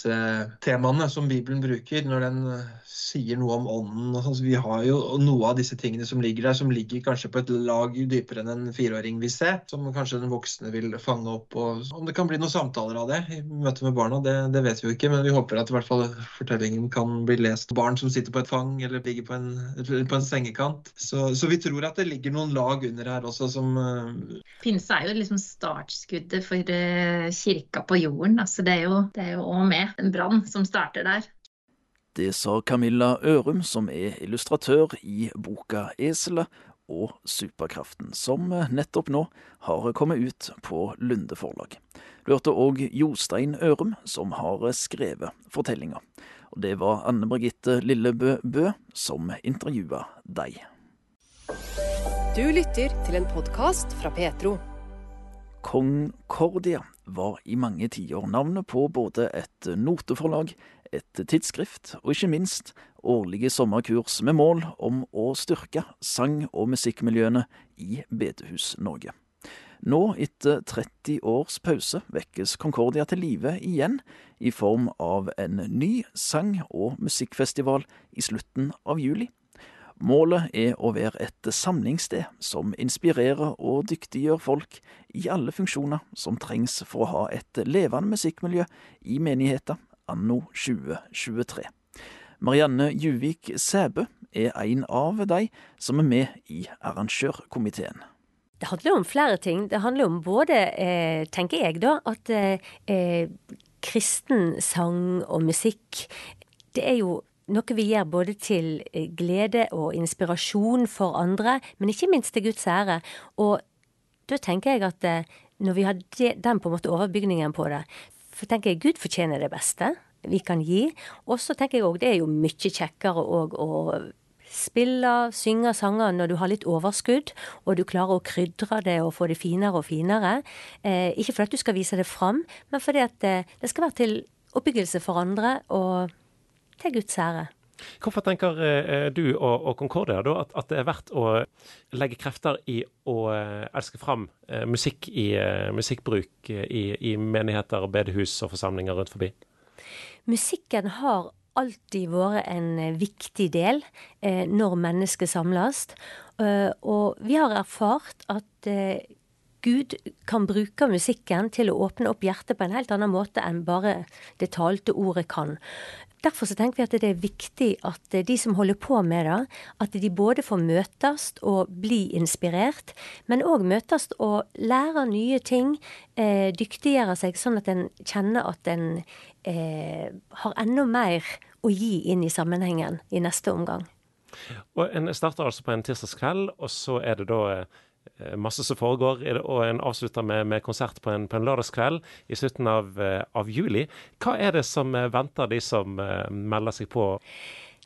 pinsetemaene som Bibelen bruker når den eh, sier noe om ånden. og sånn. Så vi har jo noe av disse tingene som ligger der, som ligger kanskje på et lag dypere enn en fireåring vil se. Som kanskje den voksne vil fange opp. og Om det kan bli noen samtaler av det i møte med barna, det, det vet vi jo ikke. Men vi håper at i hvert fall fortellingen kan bli lest barn som sitter på et fang eller ligger på en, på en sengekant. Så, så, vi tror at det ligger noen lag under her også som uh... Pinse er jo liksom startskuddet for kirka på jorden. altså Det er jo òg med en brann som starter der. Det sa Camilla Ørum, som er illustratør i boka 'Eselet og superkraften', som nettopp nå har kommet ut på Lunde forlag. Du hørte òg Jostein Ørum, som har skrevet fortellinga. Og det var Anne Birgitte Lillebø Bø som intervjua deg. Du lytter til en podkast fra Petro. Concordia var i mange tiår navnet på både et noteforlag, et tidsskrift og ikke minst årlige sommerkurs med mål om å styrke sang- og musikkmiljøene i Bedehus-Norge. Nå, etter 30 års pause, vekkes Concordia til live igjen i form av en ny sang- og musikkfestival i slutten av juli. Målet er å være et samlingssted som inspirerer og dyktiggjør folk i alle funksjoner som trengs for å ha et levende musikkmiljø i menigheten anno 2023. Marianne Juvik Sæbø er en av de som er med i arrangørkomiteen. Det handler om flere ting. Det handler om både, eh, tenker jeg da, at eh, kristen sang og musikk det er jo noe vi gjør både til eh, glede og inspirasjon for andre, men ikke minst til Guds ære. Og da tenker jeg at eh, når vi har den på en måte overbygningen på det, for tenker jeg Gud fortjener det beste vi kan gi. Og så tenker jeg òg det er jo mye kjekkere òg å spille, synge sanger når du har litt overskudd, og du klarer å krydre det og få det finere og finere. Eh, ikke fordi du skal vise det fram, men fordi at eh, det skal være til oppbyggelse for andre. og til Guds ære. Hvorfor tenker eh, du og, og Concordia da, at, det er verdt å legge krefter i å eh, elske fram eh, musikk i, musikkbruk i, i, menigheter, bedehus og forsamlinger rundt forbi? Musikken har alltid vært en viktig del eh, når mennesker samles. Og vi har erfart at Gud kan bruke musikken til å åpne opp hjertet på en helt annen måte enn bare det talte ordet kan. Derfor så tenker vi at det er viktig at de som holder på med det, at de både får møtes og bli inspirert, men òg møtes og lære nye ting, eh, dyktiggjøre seg, sånn at en kjenner at en eh, har enda mer å gi inn i sammenhengen i neste omgang. Og En starter altså på en tirsdagskveld, og så er det da eh, masse som foregår, og en avslutter med, med konsert på en, på en, lørdagskveld i slutten av, av, juli. Hva er det som venter de som melder seg på?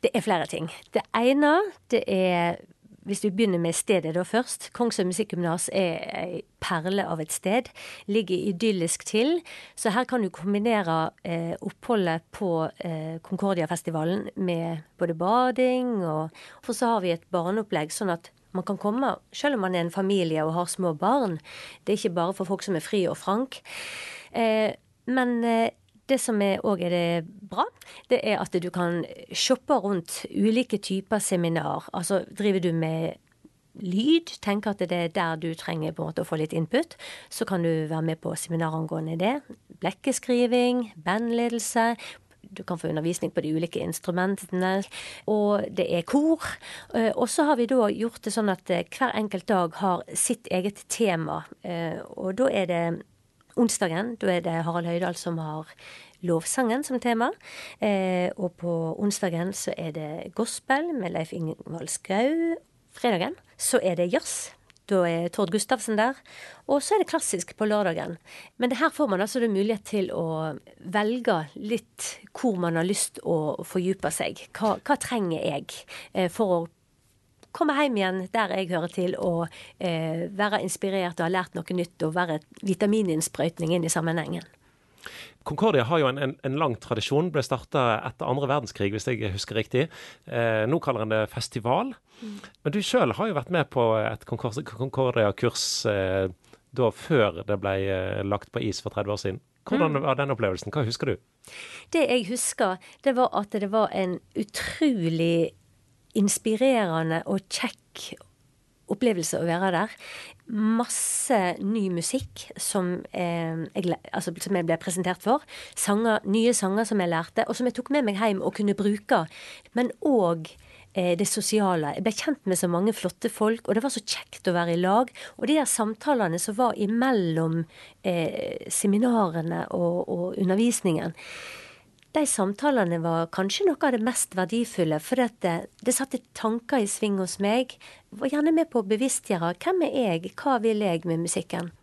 Det er flere ting. Det ene det er hvis vi begynner med stedet da først. Kongsøy Musikkgymnas er ei perle av et sted. Ligger idyllisk til. Så her kan du kombinere eh, oppholdet på eh, Concordia-festivalen med både bading og For så har vi et barneopplegg, sånn at man kan komme selv om man er en familie og har små barn. Det er ikke bare for folk som er fri og frank. Eh, men eh, det som òg er, er det bra, det er at du kan shoppe rundt ulike typer seminar. Altså driver du med lyd, tenker at det er der du trenger på en måte å få litt input, så kan du være med på seminar angående det. Blekkeskriving, bandledelse. Du kan få undervisning på de ulike instrumentene. Og det er kor. Eh, og så har vi da gjort det sånn at eh, hver enkelt dag har sitt eget tema. Eh, og da er det onsdagen. Da er det Harald Høydahl som har lovsangen som tema. Og på onsdagen så er det gospel med Leif Ingvald Skau. Fredagen så er det jazz. Da er Tord Gustavsen der. Og så er det klassisk på lørdagen. Men her får man altså mulighet til å velge litt hvor man har lyst å fordype seg. Hva, hva trenger jeg eh, for å komme hjem igjen der jeg hører til, og eh, være inspirert og ha lært noe nytt og være vitamininnsprøytning inn i sammenhengen. Concordia har jo en, en, en lang tradisjon. Ble starta etter andre verdenskrig, hvis jeg husker riktig. Eh, nå kaller en det festival. Mm. Men du sjøl har jo vært med på et Concordia-kurs eh, da før det ble eh, lagt på is for 30 år siden. Hvordan mm. var den opplevelsen? Hva husker du? Det jeg husker, det var at det var en utrolig inspirerende og kjekk opplevelse å være der. Masse ny musikk som, eh, jeg, altså, som jeg ble presentert for. Sanger, nye sanger som jeg lærte, og som jeg tok med meg hjem og kunne bruke. Men òg eh, det sosiale. Jeg ble kjent med så mange flotte folk, og det var så kjekt å være i lag. Og de der samtalene som var imellom eh, seminarene og, og undervisningen de samtalene var kanskje noe av det mest verdifulle, for det, det satte tanker i sving hos meg. Var gjerne med på å bevisstgjøre hvem er jeg, hva vil jeg med musikken.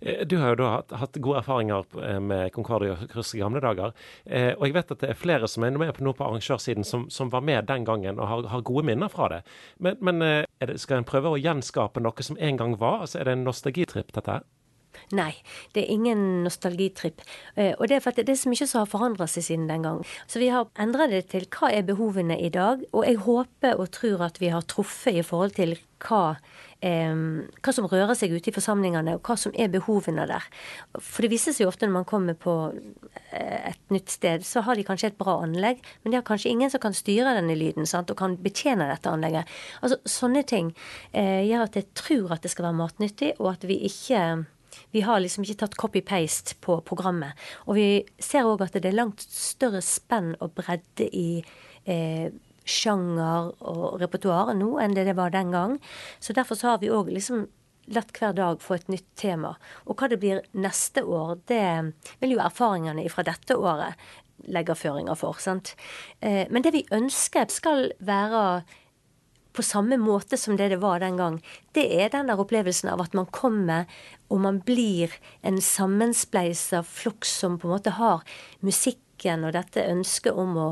Eh, du har jo da hatt, hatt gode erfaringer eh, med Concordia-kurs i gamle dager. Eh, og jeg vet at det er flere som er med på noe på arrangørsiden som, som var med den gangen og har, har gode minner fra det. Men, men det, skal en prøve å gjenskape noe som en gang var? Altså, er det en nostalgitripp, dette her? Nei, det er ingen nostalgitripp. Eh, og det er for at det er så mye som har forandra seg siden den gang. Så vi har endra det til hva er behovene i dag. Og jeg håper og tror at vi har truffet i forhold til hva, eh, hva som rører seg ute i forsamlingene, og hva som er behovene der. For det viser seg jo ofte når man kommer på eh, et nytt sted, så har de kanskje et bra anlegg, men de har kanskje ingen som kan styre denne lyden sant, og kan betjene dette anlegget. Altså Sånne ting eh, gjør at jeg tror at det skal være matnyttig, og at vi ikke vi har liksom ikke tatt copy-paste på programmet. Og vi ser òg at det er langt større spenn og bredde i eh, sjanger og repertoar nå enn det det var den gang. Så derfor så har vi òg liksom latt hver dag få et nytt tema. Og hva det blir neste år, det vil jo erfaringene fra dette året legge føringer for. sant? Eh, men det vi ønsker skal være på samme måte som det det var den gang, det er den der opplevelsen av at man kommer og man blir en sammenspleisa flokk som på en måte har musikken og dette ønsket om å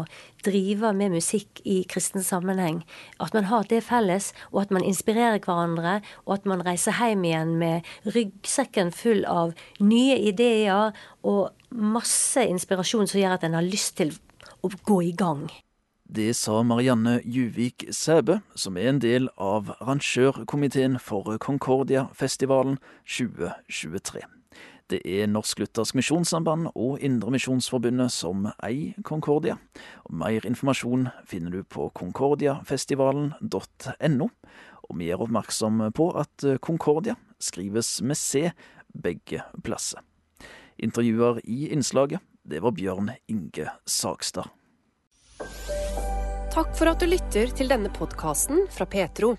drive med musikk i kristen sammenheng. At man har det felles, og at man inspirerer hverandre, og at man reiser hjem igjen med ryggsekken full av nye ideer og masse inspirasjon som gjør at en har lyst til å gå i gang. Det sa Marianne Juvik Sæbø, som er en del av arrangørkomiteen for Concordia-festivalen 2023. Det er Norsk-Luthersk Misjonssamband og Indremisjonsforbundet som eier Concordia. Og mer informasjon finner du på concordiafestivalen.no. Og vi er oppmerksom på at Concordia skrives med C begge plasser. Intervjuer i innslaget, det var Bjørn Inge Sagstad. Takk for at du lytter til denne podkasten fra Petro.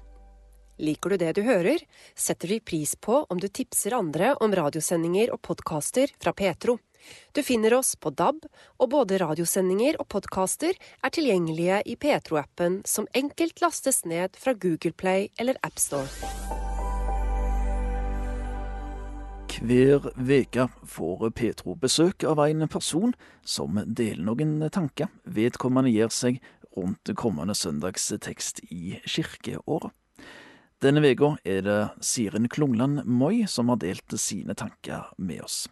Liker du det du hører, setter vi pris på om du tipser andre om radiosendinger og podkaster fra Petro. Du finner oss på DAB, og både radiosendinger og podkaster er tilgjengelige i Petro-appen, som enkelt lastes ned fra Google Play eller AppStore. Hver veke får Petro besøk av en person som deler noen tanker vedkommende gjør seg rundt kommende søndags tekst i kirkeåret. Denne uka er det Sirin Klungland Moi som har delt sine tanker med oss.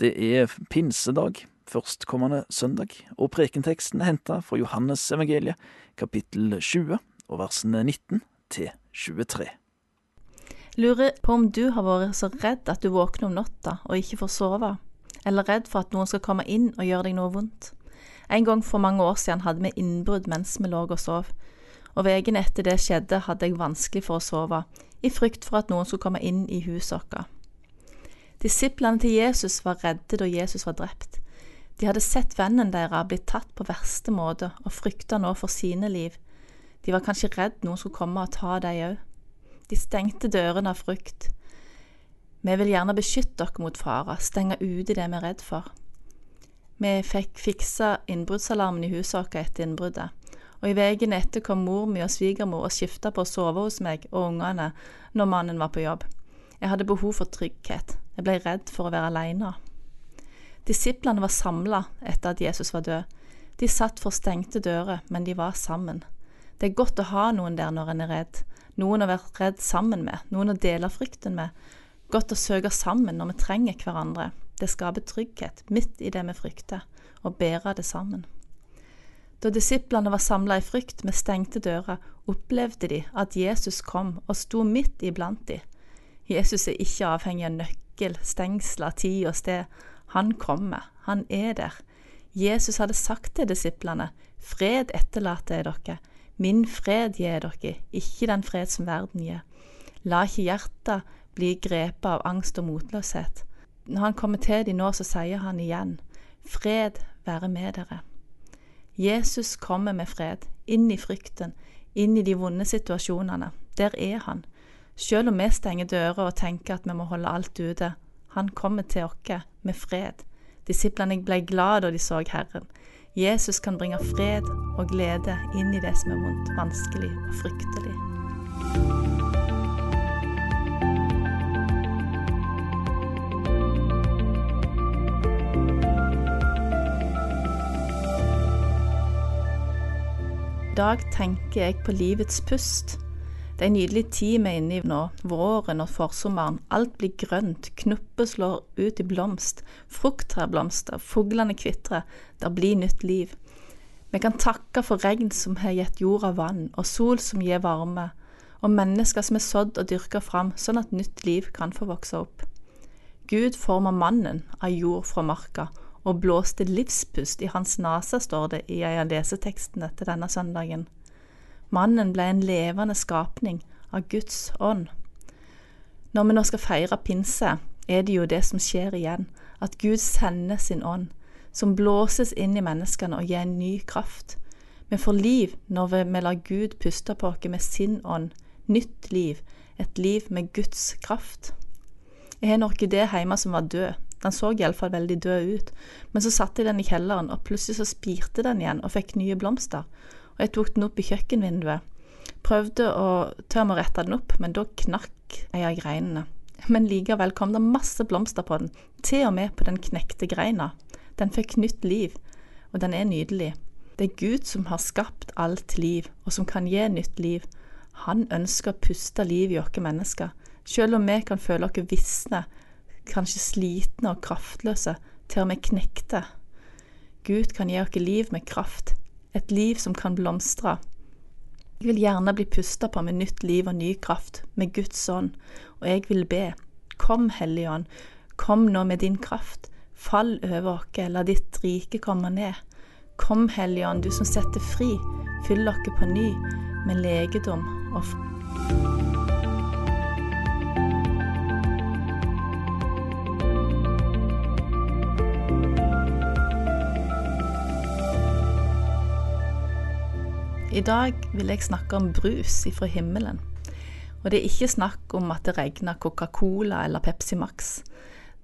Det er pinsedag førstkommende søndag, og prekenteksten er henta fra Johannes evangeliet, kapittel 20, og versene 19 til 23. Lurer på om du har vært så redd at du våkner om natta og ikke får sove, eller redd for at noen skal komme inn og gjøre deg noe vondt. En gang for mange år siden hadde vi innbrudd mens vi lå og sov, og veien etter det skjedde hadde jeg vanskelig for å sove, i frykt for at noen skulle komme inn i huset vårt. Disiplene til Jesus var redde da Jesus var drept. De hadde sett vennen deres bli tatt på verste måte og frykta nå for sine liv. De var kanskje redd noen skulle komme og ta dem òg. De stengte dørene av frykt. Vi vil gjerne beskytte dere mot farer, stenge ute det vi er redd for. Vi fikk fiksa innbruddsalarmen i huset vårt etter innbruddet, og i veien etter kom mor mi og svigermor og skifta på å sove hos meg og ungene når mannen var på jobb. Jeg hadde behov for trygghet, jeg ble redd for å være aleine. Disiplene var samla etter at Jesus var død. De satt for stengte dører, men de var sammen. Det er godt å ha noen der når en er redd, noen å være redd sammen med, noen å dele frykten med. Godt å søke sammen når vi trenger hverandre. Det skaper trygghet midt i det vi frykter, og bære det sammen. Da disiplene var samla i frykt med stengte dører, opplevde de at Jesus kom og sto midt iblant de. Jesus er ikke avhengig av nøkkel, stengsler, tid og sted. Han kommer, han er der. Jesus hadde sagt til disiplene, fred etterlater jeg dere, Min fred gir dere, ikke den fred som verden gir. La ikke hjertet bli grepet av angst og motløshet. Når han kommer til dem nå, så sier han igjen, fred være med dere. Jesus kommer med fred, inn i frykten, inn i de vonde situasjonene. Der er han. Selv om vi stenger dører og tenker at vi må holde alt ute, han kommer til oss med fred. Disiplene ble glad da de så Herren. Jesus kan bringe fred og glede inn i det som er vondt, vanskelig og fryktelig. Dag tenker jeg på livets pust. Det er en nydelig tid vi er inne i nå, våren og forsommeren. Alt blir grønt, knopper slår ut i blomst, frukttrær blomster, fuglene kvitrer, det blir nytt liv. Vi kan takke for regn som har gitt jorda vann, og sol som gir varme, og mennesker som er sådd og dyrka fram, sånn at nytt liv kan få vokse opp. Gud former mannen av jord fra marka, og blåste livspust i hans nese, står det i en av lesetekstene til denne søndagen. Mannen ble en levende skapning av Guds ånd. Når vi nå skal feire pinse, er det jo det som skjer igjen, at Gud sender sin ånd, som blåses inn i menneskene og gir en ny kraft. Vi får liv når vi lar Gud puste på oss med sin ånd, nytt liv, et liv med Guds kraft. Jeg har en orkidé hjemme som var død. Den så iallfall veldig død ut, men så satte jeg den i kjelleren, og plutselig så spirte den igjen og fikk nye blomster og jeg tok den opp i kjøkkenvinduet. Prøvde å tørre å rette den opp, men da knakk ei av greinene. Men likevel kom det masse blomster på den, til og med på den knekte greina. Den fikk nytt liv, og den er nydelig. Det er Gud som har skapt alt liv, og som kan gi nytt liv. Han ønsker å puste liv i oss mennesker, selv om vi kan føle oss visne, kanskje slitne og kraftløse, til og med knekte. Gud kan gi oss liv med kraft, et liv som kan blomstre. Jeg vil gjerne bli pusta på med nytt liv og ny kraft, med Guds ånd, og jeg vil be. Kom, Hellige Ånd, kom nå med din kraft. Fall over oss, la ditt rike komme ned. Kom, Hellige Ånd, du som setter fri. Fyll oss på ny med legedom og fred. I dag vil jeg snakke om brus ifra himmelen. Og det er ikke snakk om at det regner Coca-Cola eller Pepsi Max.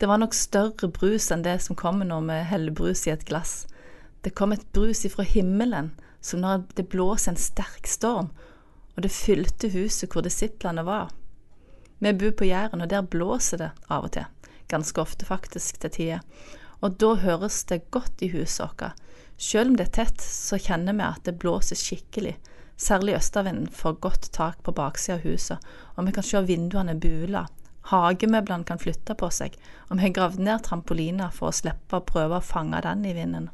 Det var nok større brus enn det som kommer når vi heller brus i et glass. Det kom et brus ifra himmelen, som når det blåser en sterk storm, og det fylte huset hvor disiplene var. Vi bor på Jæren, og der blåser det av og til. ganske ofte faktisk til tider. Og da høres det godt i huset vårt. Selv om det er tett, så kjenner vi at det blåser skikkelig. Særlig østavinden får godt tak på baksida av huset, og vi kan se vinduene bula. Hagemøblene kan flytte på seg, og vi har gravd ned trampoliner for å slippe å prøve å fange den i vinden.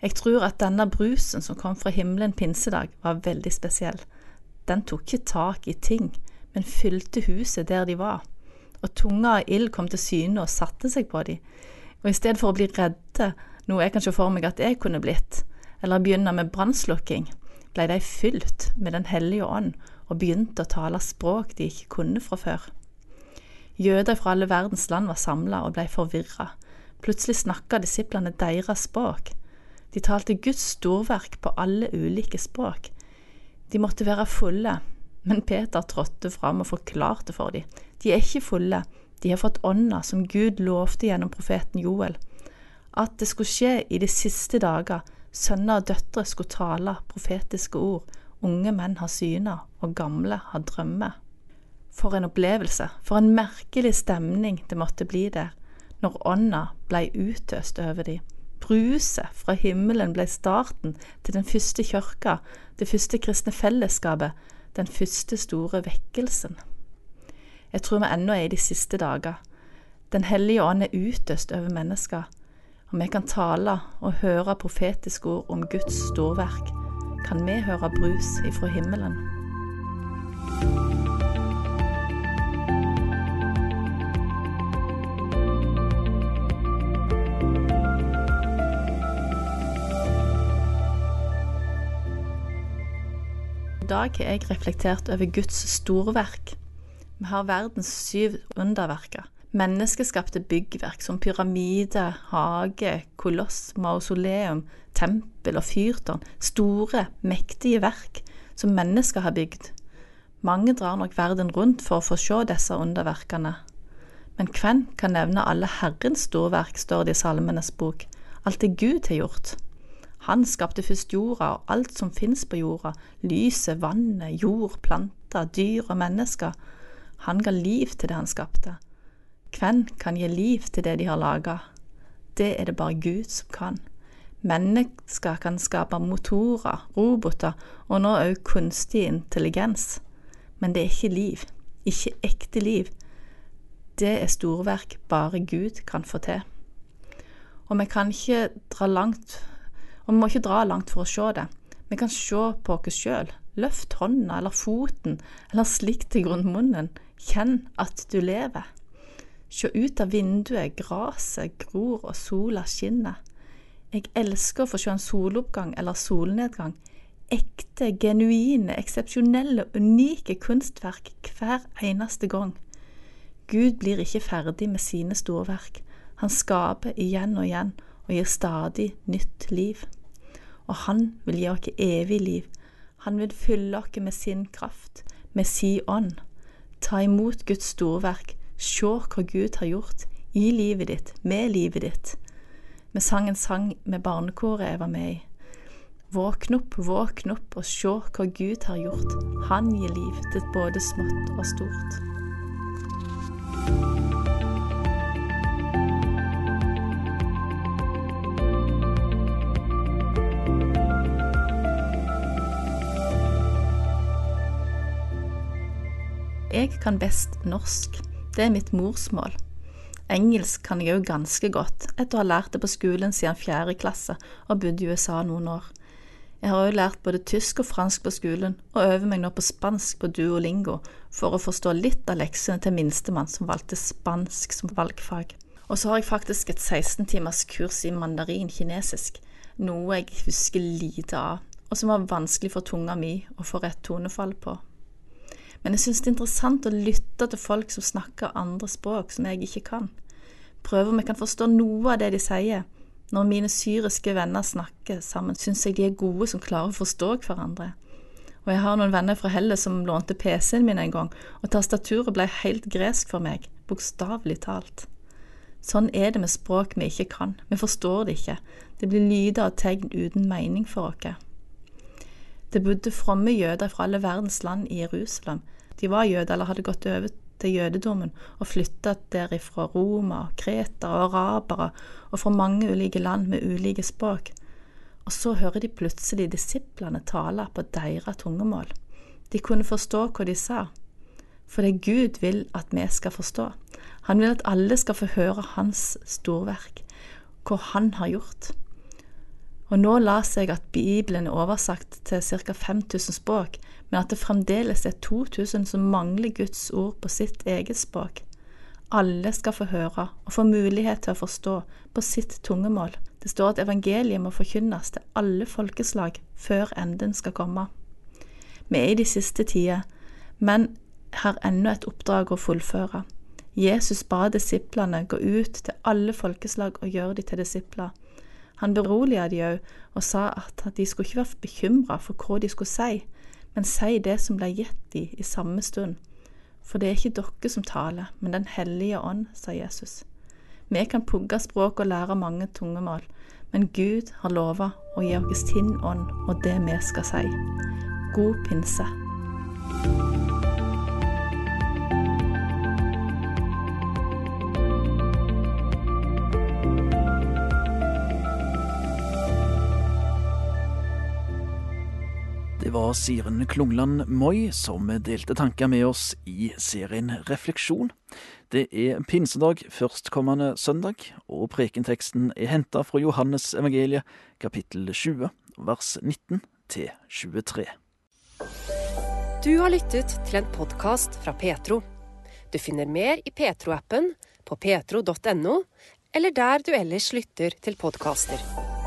Jeg tror at denne brusen som kom fra himmelen pinsedag, var veldig spesiell. Den tok ikke tak i ting, men fylte huset der de var. Og tunga av ild kom til syne og satte seg på dem. Og i stedet for å bli redde, noe jeg kan se for meg at jeg kunne blitt, eller begynne med brannslukking, ble de fylt med Den hellige ånd og begynte å tale språk de ikke kunne fra før. Jøder fra alle verdens land var samla og ble forvirra. Plutselig snakka disiplene deres språk. De talte Guds storverk på alle ulike språk. De måtte være fulle, men Peter trådte fram og forklarte for dem. De er ikke fulle, de har fått ånda som Gud lovte gjennom profeten Joel. At det skulle skje i de siste dager, sønner og døtre skulle tale profetiske ord, unge menn har syner, og gamle har drømmer. For en opplevelse, for en merkelig stemning det måtte bli der, når ånda blei utøst over dem bruset fra himmelen blei starten til den første kirka, det første kristne fellesskapet, den første store vekkelsen. Jeg tror vi ennå er i de siste dager. Den hellige ånd er utøst over mennesker, og vi kan tale og høre profetiske ord om Guds storverk. Kan vi høre brus ifra himmelen? I dag har jeg reflektert over Guds storverk. Vi har verdens syv underverker. Menneskeskapte byggverk som pyramide, hage, koloss, mausoleum, tempel og fyrtårn. Store, mektige verk som mennesker har bygd. Mange drar nok verden rundt for å få se disse underverkene. Men hvem kan nevne alle Herrens storverk, står det i Salmenes bok. Alt det Gud har gjort. Han skapte først jorda og alt som fins på jorda, lyset, vannet, jord, planter, dyr og mennesker. Han ga liv til det han skapte. Hvem kan gi liv til det de har laga? Det er det bare Gud som kan. Mennesker kan skape motorer, roboter og nå òg kunstig intelligens. Men det er ikke liv. Ikke ekte liv. Det er storverk bare Gud kan få til. Og vi kan ikke dra langt og vi må ikke dra langt for å se det. Vi kan se på oss sjøl. Løft hånda eller foten, eller slikk til grunn munnen. Kjenn at du lever. Se ut av vinduet, gresset gror og sola skinner. Jeg elsker å få se en soloppgang eller solnedgang. Ekte, genuine, eksepsjonelle, unike kunstverk hver eneste gang. Gud blir ikke ferdig med sine storverk. Han skaper igjen og igjen og gir stadig nytt liv og han vil gi oss evig liv. Han vil fylle oss med sin kraft, med sin ånd. Ta imot Guds storverk, se hva Gud har gjort i livet ditt, med livet ditt. Vi sang en sang med barnekoret jeg var med i. Våkn opp, våkn opp og se hva Gud har gjort. Han gir liv til både smått og stort. Jeg kan best norsk. Det er mitt morsmål. Engelsk kan jeg òg ganske godt, etter å ha lært det på skolen siden fjerde klasse og bodd i USA noen år. Jeg har òg lært både tysk og fransk på skolen, og øver meg nå på spansk på duolingo for å forstå litt av leksene til minstemann som valgte spansk som valgfag. Og så har jeg faktisk et 16 timers kurs i mandarin kinesisk, noe jeg husker lite av, og som var vanskelig for tunga mi å få rett tonefall på. Men jeg syns det er interessant å lytte til folk som snakker andre språk som jeg ikke kan. Prøve om jeg kan forstå noe av det de sier. Når mine syriske venner snakker sammen, syns jeg de er gode som klarer å forstå hverandre. Og jeg har noen venner fra Hellas som lånte PC-en min en gang, og tastaturet ble helt gresk for meg, bokstavelig talt. Sånn er det med språk vi ikke kan, vi forstår det ikke, det blir lyder og tegn uten mening for oss. Det bodde fromme jøder fra alle verdens land i Jerusalem. De var jøder eller hadde gått over til jødedommen og flytta derifra Roma, kretere og arabere og fra mange ulike land med ulike språk. Og så hører de plutselig disiplene tale på deres tungemål. De kunne forstå hva de sa. For det Gud vil at vi skal forstå. Han vil at alle skal få høre hans storverk, hva han har gjort. Og nå leser jeg at Bibelen er oversagt til ca. 5000 språk, men at det fremdeles er 2000 som mangler Guds ord på sitt eget språk. Alle skal få høre og få mulighet til å forstå på sitt tungemål. Det står at evangeliet må forkynnes til alle folkeslag før enden skal komme. Vi er i de siste tider, men har ennå et oppdrag å fullføre. Jesus ba disiplene gå ut til alle folkeslag og gjøre de til disipler. Han beroliget de òg og sa at de skulle ikke være bekymra for hva de skulle si, men si det som ble gitt de i samme stund. For det er ikke dere som taler, men Den hellige ånd, sa Jesus. Vi kan pugge språk og lære mange tungemål, men Gud har lova å gi oss sin ånd og det vi skal si. God pinse. Det var Siren Klungland Moi som delte tanker med oss i serien Refleksjon. Det er pinsedag førstkommende søndag, og prekenteksten er henta fra Johannes evangeliet, kapittel 20, vers 19 til 23. Du har lyttet til en podkast fra Petro. Du finner mer i Petro-appen, på petro.no, eller der du ellers lytter til podkaster.